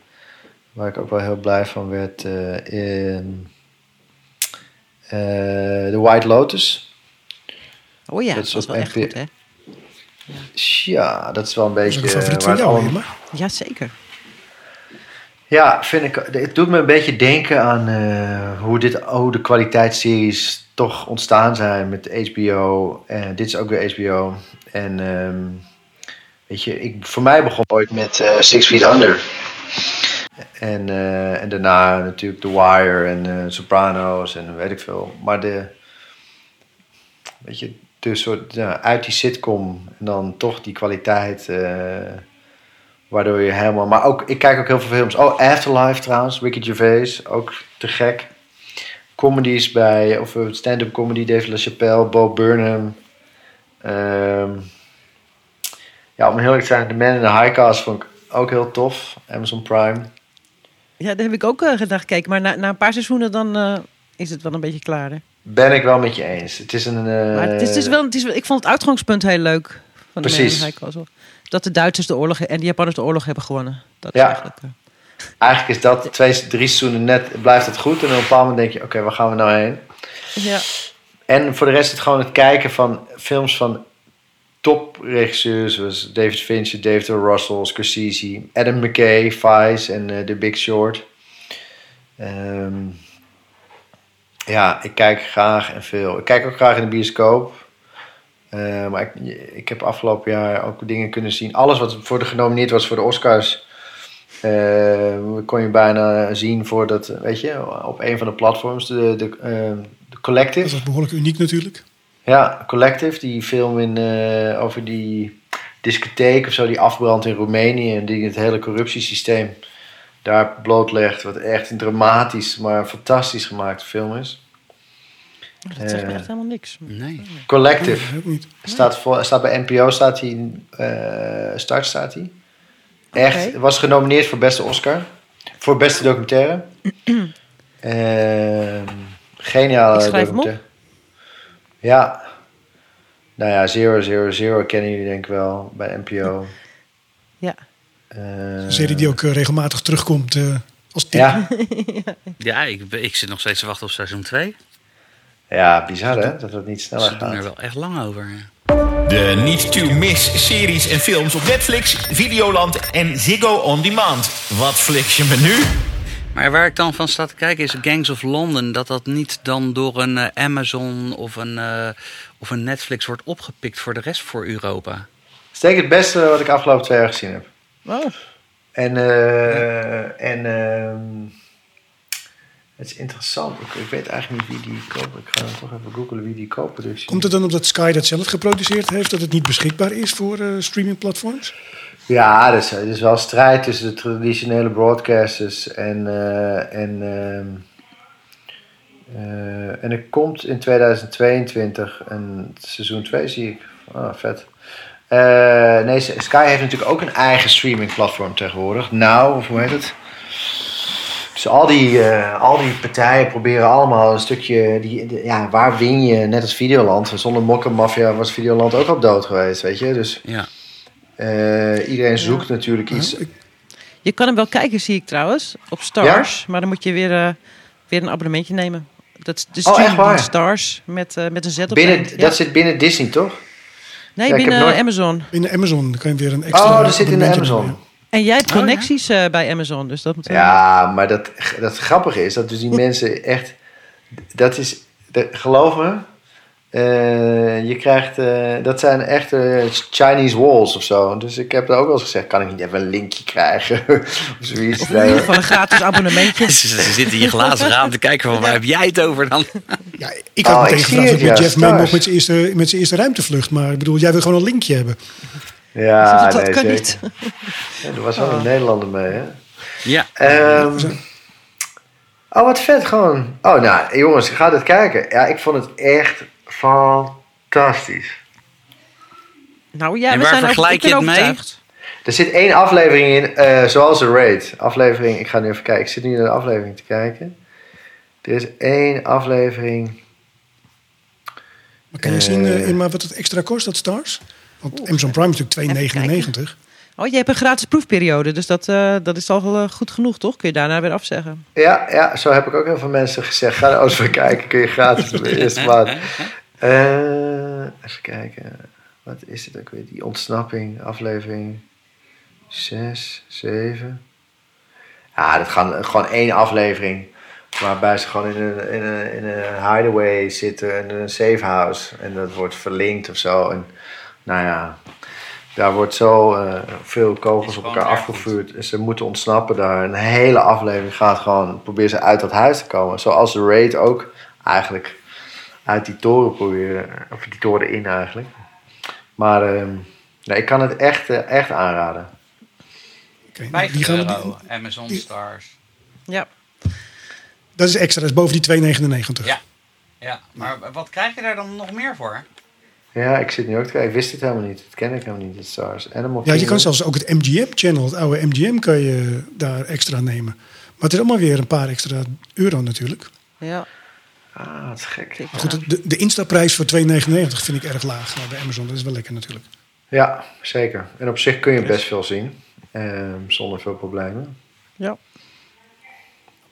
Waar ik ook wel heel blij van werd. in, The White Lotus. Oh ja, Dat dat is was op wel echt goed, hè? Ja, dat is wel een Dat is beetje... een favoriet van jou, allemaal- Emma. Jazeker. Ja, vind ik. Het doet me een beetje denken aan eh, hoe, dit, hoe de kwaliteitsseries toch ontstaan zijn met HBO. En dit is ook weer HBO. En ehm, weet je, ik, voor mij begon ooit met eh, Six Feet Under. En, eh, en daarna natuurlijk The Wire en eh, Sopranos en weet ik veel. Maar de, weet je, de soort, ja, uit die sitcom en dan toch die kwaliteit. eh, Waardoor je helemaal... Maar ook, ik kijk ook heel veel films. Oh, Afterlife trouwens. Ricky Gervais. Ook te gek. Comedies bij... Of eh, stand-up comedy. Dave LaChapelle. Bo Burnham. Ehm, ja, om heel eerlijk te zijn. The Man in the High Cast vond ik ook heel tof. Amazon Prime. Ja, daar heb ik ook uh, gedacht gekeken. Maar na, na een paar seizoenen dan is het wel een beetje klaar. Ben ik wel met je eens. Het is een... Uh, maar het is, het is wel, het is, ik vond het uitgangspunt heel leuk. Van Precies. Dat de Duitsers de oorlog en de Japanners de oorlog hebben gewonnen. Dat Ja. is eigenlijk, uh... eigenlijk is dat twee, drie seizoenen net, blijft het goed. En op een bepaald moment denk je, oké, okay, waar gaan we nou heen? Ja. En voor de rest het gewoon het kijken van films van topregisseurs zoals David Fincher, David O. Russell, Scorsese, Adam McKay, Vice en uh, The Big Short. Um, ja, ik kijk graag en veel. Ik kijk ook graag in de bioscoop. Uh, maar ik, ik heb afgelopen jaar ook dingen kunnen zien. Alles wat voor de genomineerd was voor de Oscars. Uh, kon je bijna zien voor dat, weet je, op een van de platforms, de, de, uh, de Collective. Dat was behoorlijk uniek natuurlijk. Ja, Collective, die film in, over die discotheek of zo, die afbrandt in Roemenië en die het hele corruptiesysteem daar blootlegt. Wat echt een dramatisch, maar fantastisch gemaakte film is. Dat zegt me echt helemaal niks. Nee. Collective. Nee, ook niet. Staat, voor, staat bij NPO, staat hij, uh, start staat hij. Echt, was genomineerd voor beste Oscar. Voor beste documentaire. uh, geniale documentaire. Ja. Nou ja, Zero Zero Zero kennen jullie denk ik wel bij NPO. Ja. Uh, Een serie die ook uh, regelmatig terugkomt uh, als tip. Ja, Ja, ik, ik zit nog steeds te wachten op seizoen 2. ja, bizar hè, dat het niet sneller Ze doen er gaat. wel echt lang over. De niet to miss series en films op Netflix, Videoland en Ziggo On Demand. Wat fliks je me nu? Maar waar ik dan van sta te kijken is Gangs of London. Dat dat niet dan door een eh, Amazon of een, eh, of een Netflix wordt opgepikt voor de rest voor Europa. Het is denk ik het beste wat ik afgelopen twee jaar gezien heb. Oh, En, eh, en ehm, het is interessant. Ik, ik weet eigenlijk niet wie die koopt. Ik ga dan toch even googlen wie die co-productie Komt het dan omdat Sky dat zelf geproduceerd heeft, dat het niet beschikbaar is voor eh, streamingplatforms? Ja, er is, er is wel strijd tussen de traditionele broadcasters en. eh, en ehm, eh, en er komt in 2022 een seizoen 2, zie ik. Ah, vet. Eh, nee, Sky heeft natuurlijk ook een eigen streamingplatform tegenwoordig. Nou, of hoe heet het? Dus al die, eh, al die partijen proberen allemaal een stukje. Die, de- ja, waar win je? Net als Videoland. Zonder Mokkenmafia was Videoland ook op dood geweest, weet je? Dus Ja. eh, iedereen zoekt natuurlijk iets. Je kan hem wel kijken, zie ik trouwens, op Stars. Maar dan moet je weer, eh, weer een abonnementje nemen. Dat is de Oh, echt stream waar? Stars met, eh, met een Z op Binnen, het eind. Dat Ja. zit binnen Disney, toch? Nee, ja, binnen nooit- Amazon. Binnen Amazon kan je weer een extra. Oh, dat zit in de Amazon. En jij hebt Oh, ja? connecties eh, bij Amazon, dus dat moet Ja, maar dat, dat grappige is dat dus die mensen echt... Dat is... De, geloof me. Eh, je krijgt... eh, dat zijn echt eh, Chinese walls of zo. Dus ik heb er ook wel eens gezegd... Kan ik niet even een linkje krijgen? of zoiets. Of in ieder geval een gratis abonnementje. Ze, ze zitten in je glazen raam te kijken van waar heb jij het over dan? Ja, ik had Oh, meteen gevraagd het, met ja, Jeff mee mocht met zijn eerste, met zijn eerste ruimtevlucht. Maar ik bedoel, jij wil gewoon een linkje hebben. Ja, dat nee, kan zeker. niet. Ja, er was wel een Nederlander mee, hè? Ja. Ehm, oh, wat vet gewoon. Oh, nou, jongens, ga dit kijken. Ja, ik vond het echt fantastisch. Nou ja, En we waar zijn vergelijk je het mee? Er zit één aflevering in, eh, zoals de Raid. Aflevering, ik ga nu even kijken. Ik zit nu naar de aflevering te kijken. Er is één aflevering. Maar kan je Eh. zien eh, in maar wat het extra kost, dat Stars? Want Amazon Prime is natuurlijk 2,99. Oh, je hebt een gratis proefperiode, dus dat, eh, dat is al wel eh, goed genoeg, toch? Kun je daarna weer afzeggen. Ja, ja, zo heb ik ook heel veel mensen gezegd. Ga er eens voor kijken, kun je gratis op de eerste maand. Eh, even kijken. Wat is het ook weer? Die ontsnapping, aflevering 6, 7. Ja, dat gaat gewoon één aflevering. Waarbij ze gewoon in een, in een, in een hideaway zitten, in een safe house. En dat wordt verlinkt of zo. En nou ja, daar wordt zo eh, veel kogels op elkaar afgevuurd. En ze moeten ontsnappen daar. Een hele aflevering gaat gewoon, proberen ze uit dat huis te komen. Zoals de Raid ook eigenlijk uit die toren proberen. Of die toren in eigenlijk. Maar ehm, nee, ik kan het echt, eh, echt aanraden. Oké, nou, 5 die gaan we, euro, die- Amazon Stars. Ja. dat is extra, dat is boven die 2,99. Ja. Ja, maar wat krijg je daar dan nog meer voor? Ja, ik zit nu ook te kijken. Ik wist het helemaal niet. Dat ken ik helemaal niet. Het Stars. Animal Ja, je Kingdom. kan zelfs ook het MGM-channel, het oude MGM, kan je daar extra nemen. Maar het is allemaal weer een paar extra euro natuurlijk. Ja. Ah, dat is gek. Maar goed, de, de instapprijs voor 2,99 vind ik erg laag nou, bij Amazon. Dat is wel lekker natuurlijk. Ja, zeker. En op zich kun je best veel zien. ehm, zonder veel problemen. ja.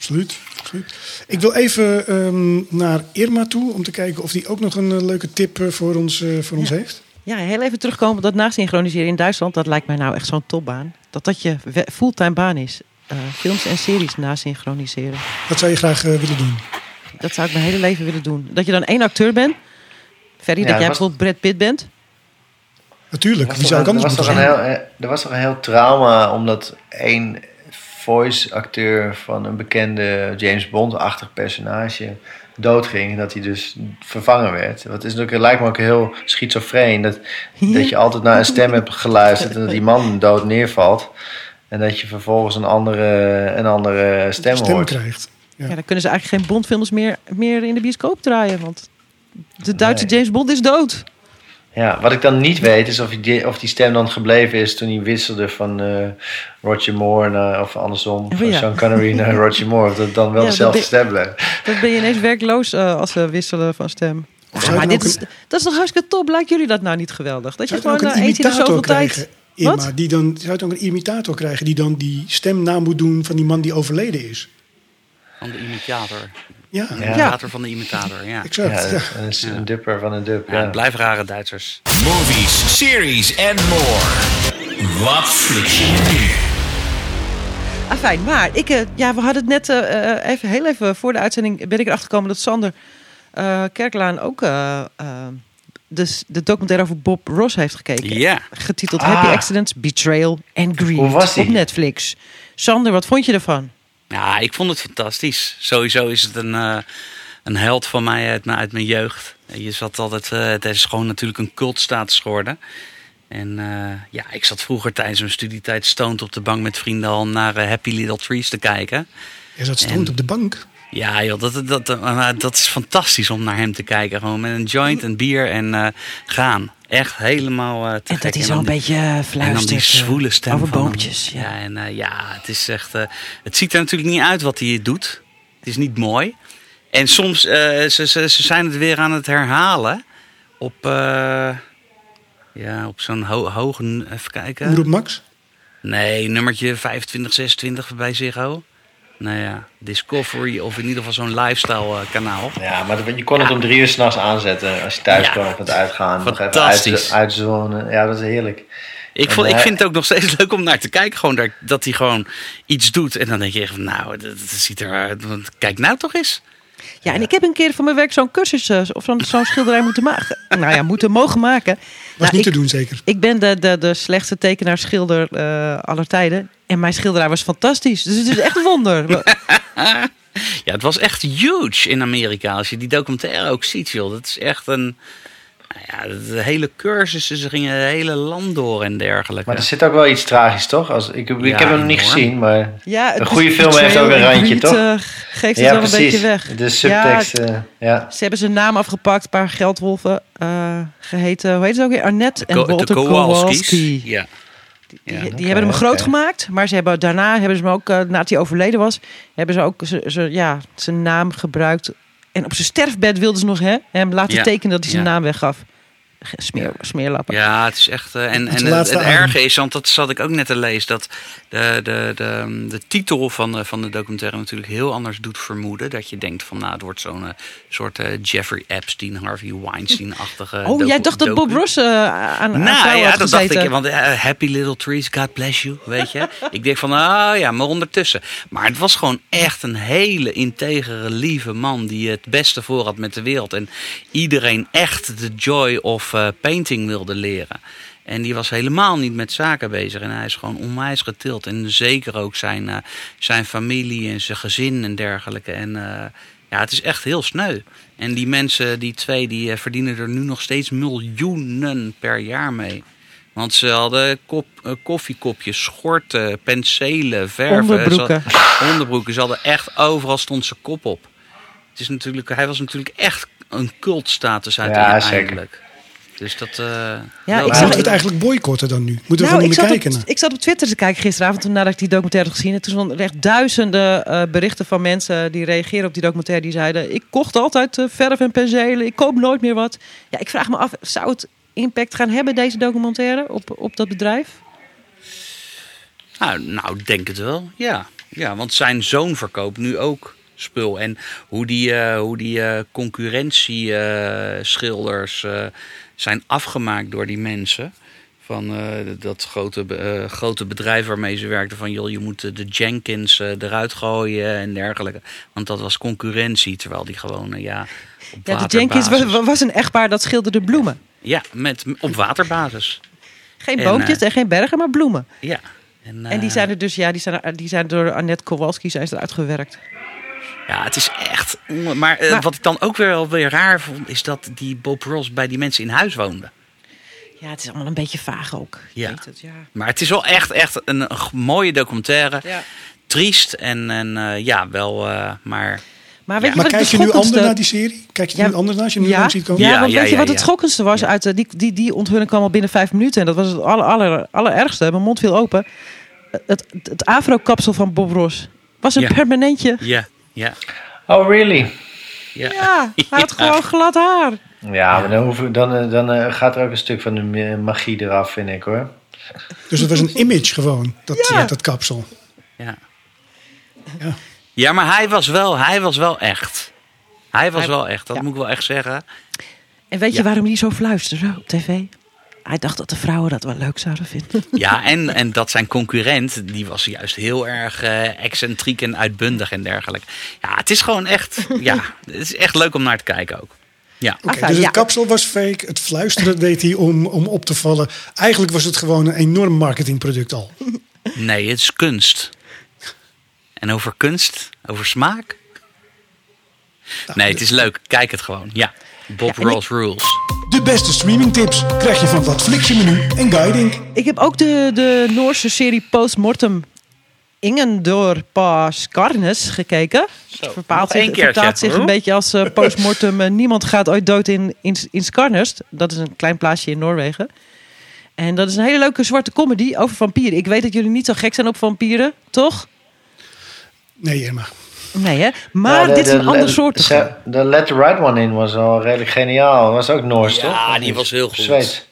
Absoluut. absoluut. Ik wil even ehm, naar Irma toe om te kijken of die ook nog een eh, leuke tip eh, voor ons, eh, voor ons heeft. Ja, heel even terugkomen op dat nasynchroniseren in Duitsland. Dat lijkt mij nou echt zo'n topbaan. Dat dat je fulltime baan is. Eh, films en series nasynchroniseren. Dat zou je graag willen doen. Dat zou ik mijn hele leven willen doen. Dat je dan één acteur bent. Ferry, Ja, dat jij was- bijvoorbeeld Brad Pitt bent. Natuurlijk, wie was, zou ik er, anders was moeten zijn? heel, er was toch een heel trauma omdat één voice-acteur van een bekende James Bond-achtig personage doodging. En dat hij dus vervangen werd. Wat is natuurlijk, lijkt me ook heel schizofreen. Dat, dat je altijd naar een stem hebt geluisterd en dat die man dood neervalt. En dat je vervolgens een andere, een andere stem, stem hoort. krijgt. Ja. Ja. dan kunnen ze eigenlijk geen Bondfilms meer, meer in de bioscoop draaien. Want de Duitse Nee. James Bond is dood. Ja, wat ik dan niet weet is of die, of die stem dan gebleven is toen hij wisselde van eh, Roger Moore naar, of andersom, Oh van ja. Sean Connery naar Roger Moore. Of dat dan wel Ja, dezelfde dat stem blijft. Dan ben je ineens werkloos eh, als ze wisselen van stem. Of Ja, zou je maar dit is, dat is toch hartstikke top? Lijkt jullie dat nou niet geweldig? Dat je Zou gewoon na een eens in zoveel tijd... krijgen, Irma, Wat? die dan, zou je dan ook een imitator krijgen die dan die stem na moet doen van die man die overleden is? Van de imitator. Ja, De Ja. imitator van de imitator, ja. exact. Ja, Ja, een, dupper van een dup. Ja, Ja. blijven rare Duitsers. Movies, series en more. Wat fliks je nu? Ah, fijn. Maar ik, eh, ja, we hadden het net eh, eh, even, heel even voor de uitzending ben ik erachter gekomen dat Sander eh, Kerklaan ook eh, eh, de, de documentaire over Bob Ross heeft gekeken. Ja. Getiteld Ah. Happy Accidents, Betrayal and Greed Hoe was die? op Netflix. Sander, wat vond je ervan? Ja, ik vond het fantastisch. Sowieso is het een, eh, een held van mij uit, mijn- uit mijn jeugd. Je zat altijd, eh, het is gewoon natuurlijk een cultstatus geworden. En eh, ja, ik zat vroeger tijdens mijn studietijd stoned op de bank met vrienden al naar eh, Happy Little Trees te kijken. Je zat stoned En- op de bank. Ja, joh, dat, dat, dat, dat is fantastisch om naar hem te kijken. Gewoon met een joint, een bier en eh, gaan. Echt helemaal eh te En gek. dat hij En zo'n dan- beetje en dan fluistert. die eh, zwoele stem over van hem. boompjes. Ja. Ja, en ja, het is echt. eh, het ziet er natuurlijk niet uit wat hij doet. Het is niet mooi. En soms eh, ze, ze, ze zijn het weer aan het herhalen op. eh, ja, op zo'n ho hoge. Even kijken. Omroep Max. Nee, nummertje 25, 26 bij Ziggo. Nou ja, Discovery of in ieder geval zo'n lifestyle eh, kanaal. Ja, maar je kon het om drie uur s'nachts aanzetten als je thuis Ja. kwam op het uitgaan. Nog even Fantastisch. uit, uitzonen. Ja, dat is heerlijk. Ik, vond, ik hij- vind het ook nog steeds leuk om naar te kijken. Gewoon dat, dat hij gewoon iets doet. En dan denk je echt van, nou, dat, dat ziet er... Kijk nou toch eens. Ja, en ik heb een keer voor mijn werk zo'n cursus eh, of zo'n zo'n schilderij moeten maken. Nou ja, moeten mogen maken. Was Nou, niet ik, te doen zeker. ik ben de, de, de slechtste tekenaar schilder eh, aller tijden. En mijn schilderij was fantastisch. Dus het is echt een wonder. Ja, het was echt huge in Amerika. Als je die documentaire ook ziet, joh. Dat is echt een... Nou ja, de hele cursussen, ze gingen het hele land door en dergelijke. Maar er zit ook wel iets tragisch, toch? Als, ik, ik Ja, heb hem nog niet gezien, maar... Ja, Een goede film heeft ook een randje, toch? geeft het ja, wel een beetje weg. De subtekst, Ja, eh, ja. Ze hebben zijn naam afgepakt, een paar geldwolven eh, geheten. Hoe heet ze ook weer? Annette en Ko- Walter. Kowalski. Ja. Die, Ja, die oké, hebben hem groot gemaakt, maar ze hebben, daarna hebben ze hem ook, eh, nadat hij overleden was, hebben ze ook ze, ze- ja, zijn naam gebruikt. En op zijn sterfbed wilden ze nog hè, hem laten Ja. tekenen dat hij zijn naam weggaf. Smeer, smeerlappen. Ja, het is echt. eh, en Het en het, het erge is, want dat zat ik ook net te lezen, dat de, de, de, de titel van de, van de documentaire natuurlijk heel anders doet vermoeden. Dat je denkt van, nou, het wordt zo'n eh, soort eh, Jeffrey Epstein, Harvey Weinstein-achtige. Oh, jij docu- dacht dat Bob. Ross aan, aan Nou vrouwen ja, had dat dacht ik. Want happy little trees, God bless you, weet je. ik denk van, ah ja, maar ondertussen. Maar het was gewoon echt een hele integere, lieve man... die het beste voor had met de wereld. En iedereen echt de joy of eh, painting wilde leren. En die was helemaal niet met zaken bezig. En hij is gewoon onwijs getild. En zeker ook zijn, eh, zijn familie en zijn gezin en dergelijke. En eh, ja, het is echt heel sneu. En die mensen, die twee, die verdienen er nu nog steeds miljoenen per jaar mee. Want ze hadden kop, koffiekopjes, schorten, penselen, verven. Onderbroeken. Ze had- onderbroeken. Ze hadden echt overal stond zijn kop op. Het is natuurlijk, hij was natuurlijk echt een cultstatus uiteindelijk. Dus dat... eh, Ja, wel- ik Maar zag- we het eigenlijk boycotten dan nu? Moeten we Nou, gewoon meer zat, kijken? op, ik zat op Twitter te kijken gisteravond toen nadat ik die documentaire had gezien. En toen stonden echt duizenden eh, berichten van mensen die reageren op die documentaire. Die zeiden, ik kocht altijd eh, verf en penselen, ik koop nooit meer wat. Ja, ik vraag me af, zou het impact gaan hebben, deze documentaire, op, op dat bedrijf? Nou, nou, denk het wel. Ja. ja, want zijn zoon verkoopt nu ook spul. En hoe die, eh, hoe die eh, concurrentieschilders eh, zijn afgemaakt door die mensen. Van eh, dat grote, eh, grote bedrijf waarmee ze werkten. Van joh, je moet de Jenkins eh, eruit gooien en dergelijke. Want dat was concurrentie. Terwijl die gewoon, ja, op Ja, de Jenkins was, was een echtpaar dat schilderde bloemen. Ja, met, op waterbasis. Geen En, boompjes en geen bergen, maar bloemen. Ja. En eh, die zijn er dus, ja, die zijn, er- die zijn door Annette Kowalski zijn ze eruit gewerkt. Ja, het is echt. Maar, eh, Maar- wat ik dan ook weer, wel weer raar vond, is dat die Bob Ross bij die mensen in huis woonde. Ja, het is allemaal een beetje vaag ook. Ik Ja. weet het, ja. Maar het is wel echt, echt een, mooie documentaire. Ja. Triest en, en eh, ja, wel, eh, maar. Maar weet Ja. je Maar wat kijk je nu anders naar die serie? Kijk je Ja. nu anders naar als je nu ja, ziet komen? Ja, Ja, want ja, weet je ja, wat het schokkendste was? Ja. Uit, die, die, die onthulling kwam al binnen vijf minuten. En dat was het aller, aller, allerergste. Mijn mond viel open. Het, het, het afro-kapsel van Bob Ross was een Ja. permanentje. Ja, ja, Oh, really? ja. Ja, hij had Ja. gewoon glad haar. Ja, maar dan, hoeven, dan, eh, dan eh, gaat er ook een stuk van de ma- magie eraf, vind ik hoor. Dus het was een image gewoon, dat, Ja. eh, dat kapsel. Ja. Ja. Ja, maar hij was wel, hij was wel echt. Hij was Hij- wel echt, dat ja. moet ik wel echt zeggen. En weet je waarom hij zo fluisterde op tv? Hij dacht dat de vrouwen dat wel leuk zouden vinden. Ja, en, en dat zijn concurrent, die was juist heel erg eh, excentriek en uitbundig en dergelijke. Ja, het is gewoon echt, ja, het is echt leuk om naar te kijken ook. Ja, Oké, Enfin, dus het ja. kapsel was fake, het fluisteren deed hij om, om op te vallen. Eigenlijk was het gewoon een enorm marketingproduct al. nee, het is kunst. En over kunst, over smaak? Nee, het is leuk. Kijk het gewoon. Ja, Bob Ja, Ross Rules. De beste streamingtips krijg je van Wat Flixje Menu en Guiding. Ik heb ook de, de Noorse serie Postmortem Ingendor Pas Karnes gekeken. Zo, verpaalt zich, keertje. vertaalt zich een beetje als eh, postmortem. eh, niemand gaat ooit dood in, in, in Skarnest. Dat is een klein plaatsje in Noorwegen. En dat is een hele leuke zwarte comedy over vampieren. Ik weet dat jullie niet zo gek zijn op vampieren, toch? Nee, Emma. Nee, hè? Maar Ja, de- dit is de- een ander de- soort. ze- De Let the Right One In was al redelijk geniaal. Was ook Noors, toch? Ja, die was heel goed. Zweeds.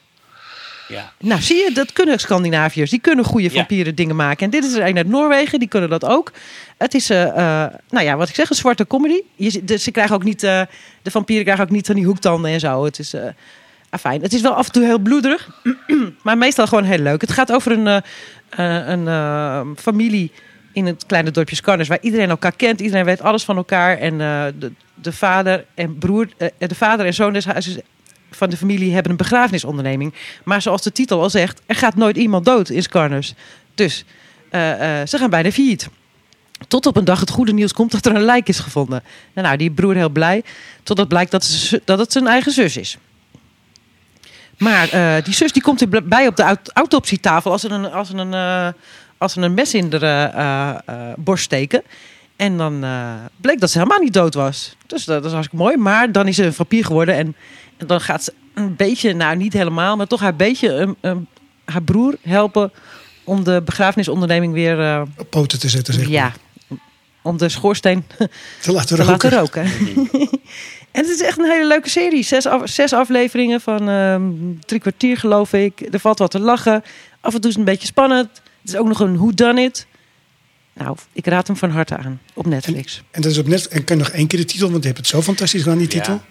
Ja. Nou, zie je, dat kunnen Scandinaviërs. Die kunnen goede Ja. vampieren dingen maken. En dit is er een uit Noorwegen, die kunnen dat ook. Het is, eh, eh, nou ja, wat ik zeg, een zwarte comedy. Je, de, ze krijgen ook niet, eh, de vampieren krijgen ook niet van die hoektanden en zo. Het is, eh afijn. Het is wel af en toe heel bloederig, maar meestal gewoon heel leuk. Het gaat over een, een eh, familie in het kleine dorpje Skarnes, waar iedereen elkaar kent. Iedereen weet alles van elkaar. En eh, de, de vader en broer, eh, de vader en zoon des van de familie hebben een begrafenisonderneming. Maar zoals de titel al zegt, er gaat nooit iemand dood in Skarners. Dus eh, ze gaan bijna failliet. Tot op een dag het goede nieuws komt dat er een lijk is gevonden. En nou, die broer heel blij. Totdat blijkt dat, dat het zijn eigen zus is. Maar die zus die komt erbij op de aut- autopsietafel als een, als een, als ze een mes in de eh, eh, borst steken. En dan eh, bleek dat ze helemaal niet dood was. Dus dat, is hartstikke mooi. Maar dan is ze een vampier geworden. En, en dan gaat ze een beetje, nou niet helemaal, maar toch haar beetje haar broer helpen om de begrafenisonderneming weer, eh, Op poten te zetten, zeg maar. ja, om de schoorsteen Te laten te roken. laten roken. en het is echt een hele leuke serie. Zes, af- zes afleveringen van ehm, drie kwartier, geloof ik. Er valt wat te lachen. Af en toe is het een beetje spannend. Het is ook nog een Who Done It. Nou, ik raad hem van harte aan op Netflix. En dat is op net. En kan je nog één keer de titel, want je hebt het zo fantastisch gedaan, die titel.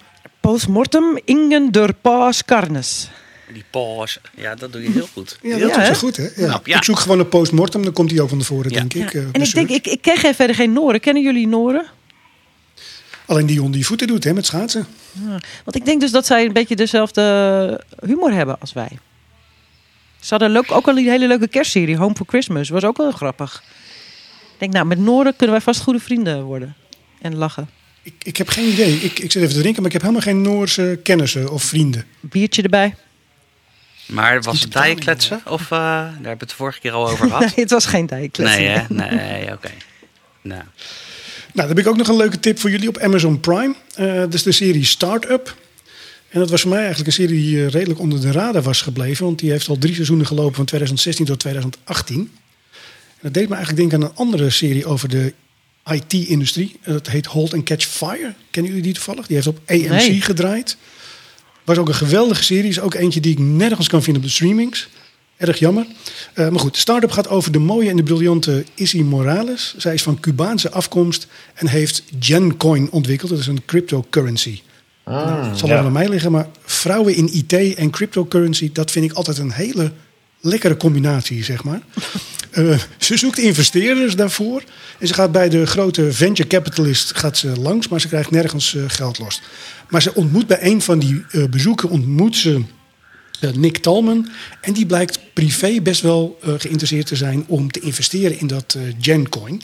Postmortem Ingen der Paas Carnes. Die pause. Ja, dat doe je heel goed. Ja, dat Ja, is goed, hè? Ja. Knap, ja. Ik zoek gewoon een postmortem, dan komt hij ook van tevoren, Ja. denk ik. eh, en de ik denk, search. ik, ik ken geen, verder geen Noren. Kennen jullie Noren? Alleen die jongen die voeten doet, hè, met schaatsen. Want ik denk dus dat zij een beetje dezelfde humor hebben als wij. Ze hadden leuk, ook al een hele leuke kerstserie, Home for Christmas. Was ook wel grappig. Ik denk, nou, met Noren kunnen wij vast goede vrienden worden. En lachen. Ik, ik heb geen idee. Ik, ik zit even te denken, maar ik heb helemaal geen Noorse kennissen of vrienden. Biertje erbij. Maar was het dijenkletsen? Of, eh, daar hebben we het de vorige keer al over gehad. Nee, het was geen dijkles. Nee, hè? Nee, oké. Nou, Nou, dan heb ik ook nog een leuke tip voor jullie op Amazon Prime. Eh, dat is de serie Startup. En dat was voor mij eigenlijk een serie die eh, redelijk onder de radar was gebleven. Want die heeft al drie seizoenen gelopen van 2016 tot 2018. En dat deed me eigenlijk denken aan een andere serie over de IT-industrie. Dat heet Hold and Catch Fire. Kennen jullie die toevallig? Die heeft op AMC Nee. gedraaid. Was ook een geweldige serie. Is ook eentje die ik nergens kan vinden op de streamings. Erg jammer. Eh, maar goed, Startup gaat over de mooie en de briljante Issy Morales. Zij is van Cubaanse afkomst en heeft Gencoin ontwikkeld. Dat is een cryptocurrency. Het zal ja. wel aan mij liggen, maar vrouwen in IT en cryptocurrency, dat vind ik altijd een hele lekkere combinatie, zeg maar. Eh, ze zoekt investeerders daarvoor. En ze gaat bij de grote venture capitalist gaat ze langs, maar ze krijgt nergens eh, geld los. Maar ze ontmoet bij een van die eh, bezoeken ontmoet ze Nick Talman. En die blijkt privé best wel geïnteresseerd te zijn om te investeren in dat Gencoin.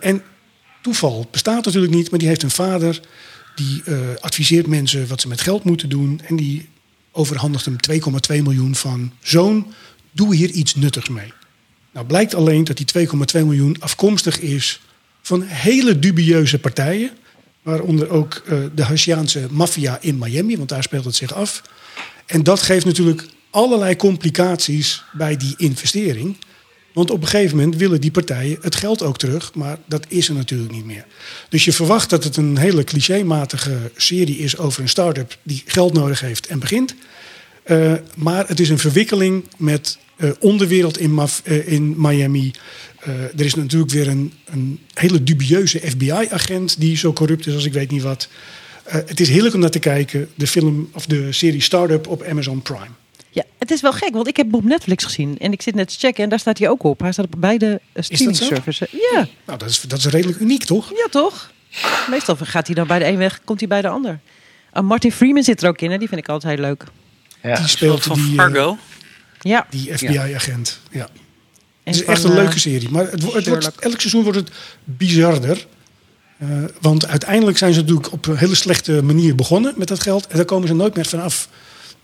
En toeval bestaat natuurlijk niet, maar die heeft een vader die eh, adviseert mensen wat ze met geld moeten doen. En die overhandigt hem 2,2 miljoen van zoon, doe hier iets nuttigs mee. Nou blijkt alleen dat die 2,2 miljoen afkomstig is van hele dubieuze partijen. Waaronder ook eh, de Haitiaanse maffia in Miami, want daar speelt het zich af. En dat geeft natuurlijk allerlei complicaties bij die investering. Want op een gegeven moment willen die partijen het geld ook terug, maar dat is er natuurlijk niet meer. Dus je verwacht dat het een hele clichématige serie is over een start-up die geld nodig heeft en begint. Eh, maar het is een verwikkeling met eh, onderwereld in, eh, in Miami. Er is natuurlijk weer een, een hele dubieuze FBI-agent die zo corrupt is als ik weet niet wat. Het is heerlijk om naar te kijken, de film of de serie Startup op Amazon Prime. Ja, het is wel gek, want ik heb hem op Netflix gezien. En ik zit net te checken en daar staat hij ook op. Hij staat op beide eh, streaming services. Ja, Nou, dat is, dat is redelijk uniek, toch? ja, toch? Meestal gaat hij dan bij de een weg, komt hij bij de ander. Ah, Martin Freeman zit er ook in, hè? die vind ik altijd heel leuk. Ja. Die speelt van die, eh, Fargo. Ja. die FBI-agent. Ja. Het is van, echt een eh, leuke serie. Maar het, wordt, elk seizoen wordt het bizarder. Eh, want uiteindelijk zijn ze natuurlijk op een hele slechte manier begonnen met dat geld. En daar komen ze nooit meer vanaf.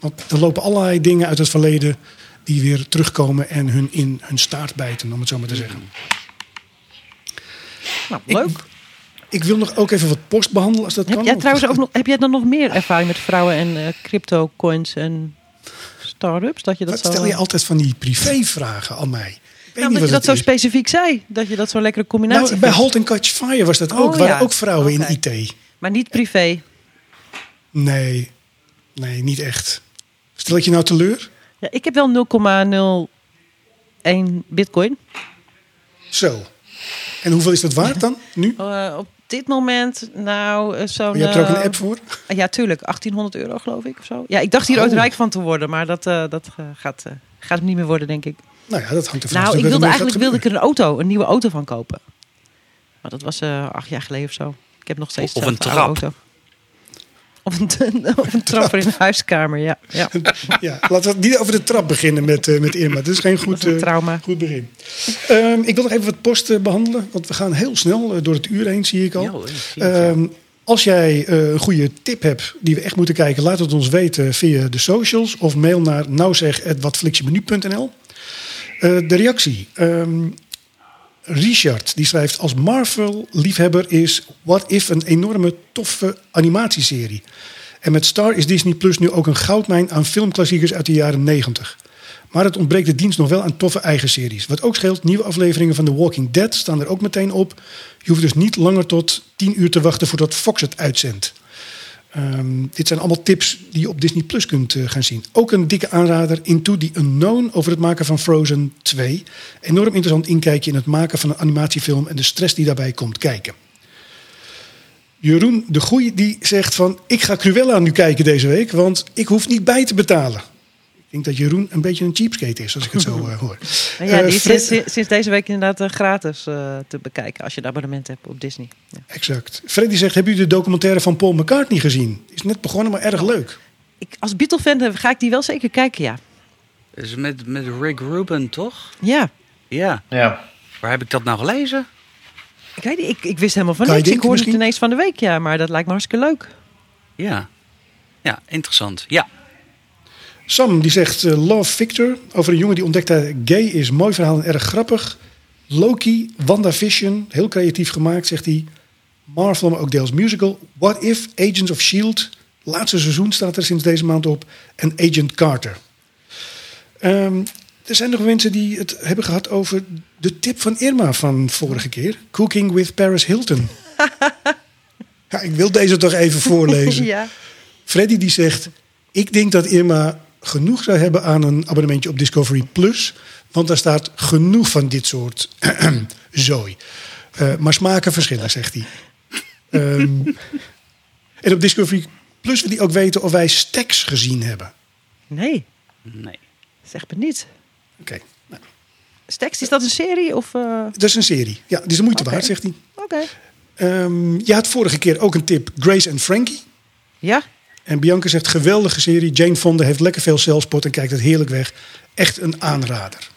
Want er lopen allerlei dingen uit het verleden die weer terugkomen en hun in hun staart bijten, om het zo maar te zeggen. Nou, leuk. Ik wil nog ook even wat post behandelen als dat Heb kan. jij trouwens ook nog, heb jij dan nog meer ervaring met vrouwen en eh, crypto coins en start-ups? Dat je dat zo, stel je altijd van die privévragen aan mij? Nou, niet dat je dat zo is. specifiek zei. Dat je dat zo'n lekkere combinatie Nou, bij. Halt and Catch Fire was dat Oh, ook. waren ja. ook vrouwen in IT. Maar niet privé. Nee, nee, niet echt. Stel ik je nou teleur? Ja, ik heb wel 0,01 bitcoin. Zo. En hoeveel is dat waard dan, nu? Eh, op dit moment, nou, zo'n... Je hebt er ook een eh, app voor? Ja, tuurlijk. 1800 euro geloof ik of zo. Ja, ik dacht hier Oh. ooit rijk van te worden. Maar dat, eh, dat gaat, eh, gaat hem niet meer worden, denk ik. Nou ja, dat hangt ervan Nou, af ik wat wilde eigenlijk wilde ik er een auto, een nieuwe auto van kopen. Maar dat was eh, acht jaar geleden of zo. Ik heb nog steeds Of een trap. auto. Of een, of een trapper in de huiskamer, ja. ja. Ja, laten we niet over de trap beginnen met, eh, met Irma. Dat is geen goed, is eh, goed begin. Ehm, ik wil nog even wat post eh, behandelen. Want we gaan heel snel eh, door het uur heen, zie ik al. Ja, hoor, zie. Ehm, Als jij eh, een goede tip hebt die we echt moeten kijken, laat het ons weten via de socials of mail naar nouzeg.watflixjemenu.nl. Eh de reactie. Ehm, Richard die schrijft: Als Marvel-liefhebber is What If een enorme toffe animatieserie. En met Star is Disney Plus nu ook een goudmijn aan filmklassiekers uit de jaren 90. Maar het ontbreekt de dienst nog wel aan toffe eigen series. Wat ook scheelt, nieuwe afleveringen van The Walking Dead staan er ook meteen op. Je hoeft dus niet langer tot 10 uur te wachten voordat Fox het uitzendt. Ehm, dit zijn allemaal tips die je op Disney Plus kunt eh, gaan zien. Ook een dikke aanrader Into the Unknown over het maken van Frozen 2. Enorm interessant inkijkje in het maken van een animatiefilm en de stress die daarbij komt kijken. Jeroen de Goeie die zegt van ik ga Cruella nu kijken deze week, want ik hoef niet bij te betalen. Ik denk dat Jeroen een beetje een cheapskate is, als ik het zo eh, hoor. Ja, Eh, die is Fred- sinds, sinds deze week inderdaad eh, gratis eh, te bekijken als je een abonnement hebt op Disney. Ja. Exact. Freddy zegt, hebben jullie de documentaire van Paul McCartney gezien? Is net begonnen, maar erg leuk. Ik, als Beatle-fan ga ik die wel zeker kijken, ja. Dus met, met Rick Rubin, toch? Ja, Ja. Ja. Waar heb ik dat nou gelezen? ik weet niet, ik, ik wist helemaal van niks. Ik hoorde het ineens van de week, ja, maar dat lijkt me hartstikke leuk. Ja. Ja, interessant. Ja. Sam die zegt, eh, Love Victor, over een jongen die ontdekt dat hij gay is. Mooi verhaal en erg grappig. Loki, WandaVision, heel creatief gemaakt, zegt hij. Marvel, maar ook deels musical. What If, Agents of S.H.I.E.L.D. Laatste seizoen staat er sinds deze maand op. En Agent Carter. Ehm, er zijn nog mensen die het hebben gehad over de tip van Irma van vorige keer. Cooking with Paris Hilton. ja, ik wil deze toch even voorlezen. ja. Freddy die zegt: Ik denk dat Irma genoeg zou hebben aan een abonnementje op Discovery Plus. Want daar staat genoeg van dit soort zooi. Eh, maar smaken verschillen, zegt hij. Ehm, en op Discovery Plus wil hij ook weten of wij Stacks gezien hebben. Nee, Nee. zeg me niet. Oké, nou, Stacks, is dat een serie? Of, eh, dat is een serie. Ja, die is de moeite waard, zegt hij. Oké. Ehm, je had vorige keer ook een tip: Grace en Frankie. Ja, En Bianca zegt: geweldige serie. Jane Fonda heeft lekker veel zelfspot en kijkt het heerlijk weg. Echt een aanrader.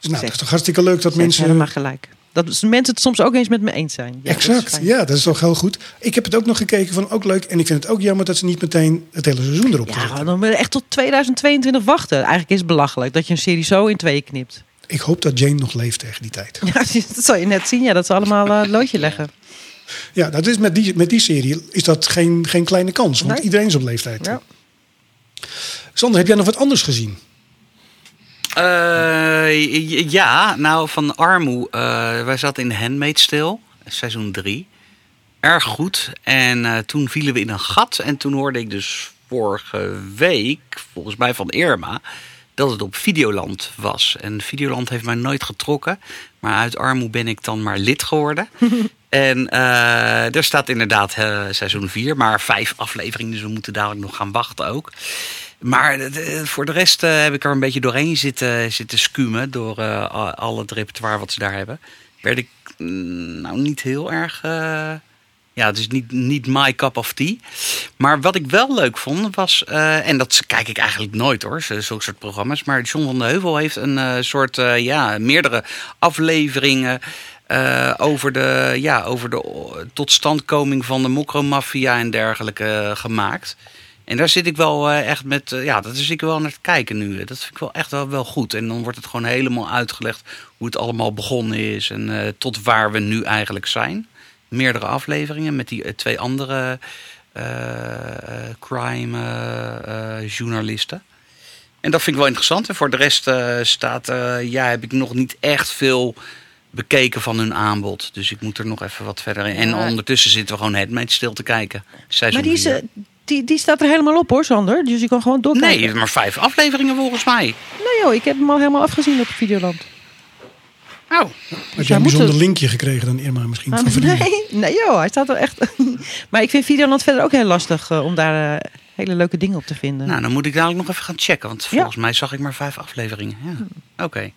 Dus nou, dat is toch hartstikke leuk dat mensen. helemaal gelijk. Dat mensen het soms ook eens met me eens zijn. Ja, exact, ja, dat is toch heel goed. Ik heb het ook nog gekeken van ook leuk. En ik vind het ook jammer dat ze niet meteen het hele seizoen erop Ja, dan moet je echt tot 2022 wachten. Eigenlijk is het belachelijk dat je een serie zo in tweeën knipt. Ik hoop dat Jane nog leeft tegen die tijd. Ja, dat zal je net zien. Ja, dat ze allemaal het loodje leggen. Ja, dat is met, die, met die serie is dat geen, geen kleine kans. Want Nee. iedereen is op leeftijd. Ja. Sander, heb jij nog wat anders gezien? Eh, ja, nou van Armoe. eh, wij zaten in Handmaid's Tale, seizoen 3. Erg goed. En eh, toen vielen we in een gat. En toen hoorde ik dus vorige week, volgens mij van Irma, dat het op Videoland was. En Videoland heeft mij nooit getrokken. Maar uit Armoe ben ik dan maar lid geworden. en eh er staat inderdaad eh, seizoen 4, maar vijf afleveringen. Dus we moeten dadelijk nog gaan wachten ook. Maar eh, voor de rest heb ik er een beetje doorheen zitten, zitten scumen. Door al- het repertoire wat ze daar hebben. Werd ik mm, nou niet heel erg... ja, het is niet, niet my cup of tea. Maar wat ik wel leuk vond was... en dat kijk ik eigenlijk nooit hoor, zulke soort programma's. Maar John van de Heuvel heeft een soort... ja, meerdere afleveringen... eh, over de, ja, over de totstandkoming van de mokromafia en dergelijke eh, gemaakt. En daar zit ik wel eh, echt met, ja, dat is ik wel naar te kijken nu. Dat vind ik wel echt wel, goed. En dan wordt het gewoon helemaal uitgelegd hoe het allemaal begonnen is en tot waar we nu eigenlijk zijn. Meerdere afleveringen met die twee andere eh, eh, crime eh, eh, journalisten. En dat vind ik wel interessant. En voor de rest staat, ja, heb ik nog niet echt veel bekeken van hun aanbod. Dus ik moet er nog even wat verder in. En Ja. ondertussen zitten we gewoon het stil te kijken. Seizoen Maar die, is, eh, die, die staat er helemaal op hoor, Sander. Dus je kan gewoon doorkijken. Nee, maar vijf afleveringen volgens mij. Nee joh, ik heb hem al helemaal afgezien op Videoland. Oh, Had jij jij een bijzonder het- linkje gekregen dan Irma misschien? Ah, nee, nee joh, hij staat er echt... maar ik vind Videoland verder ook heel lastig eh, om daar eh, hele leuke dingen op te vinden. nou dan moet ik dadelijk nog even gaan checken. Want volgens mij zag ik maar vijf afleveringen. Ja. Oké.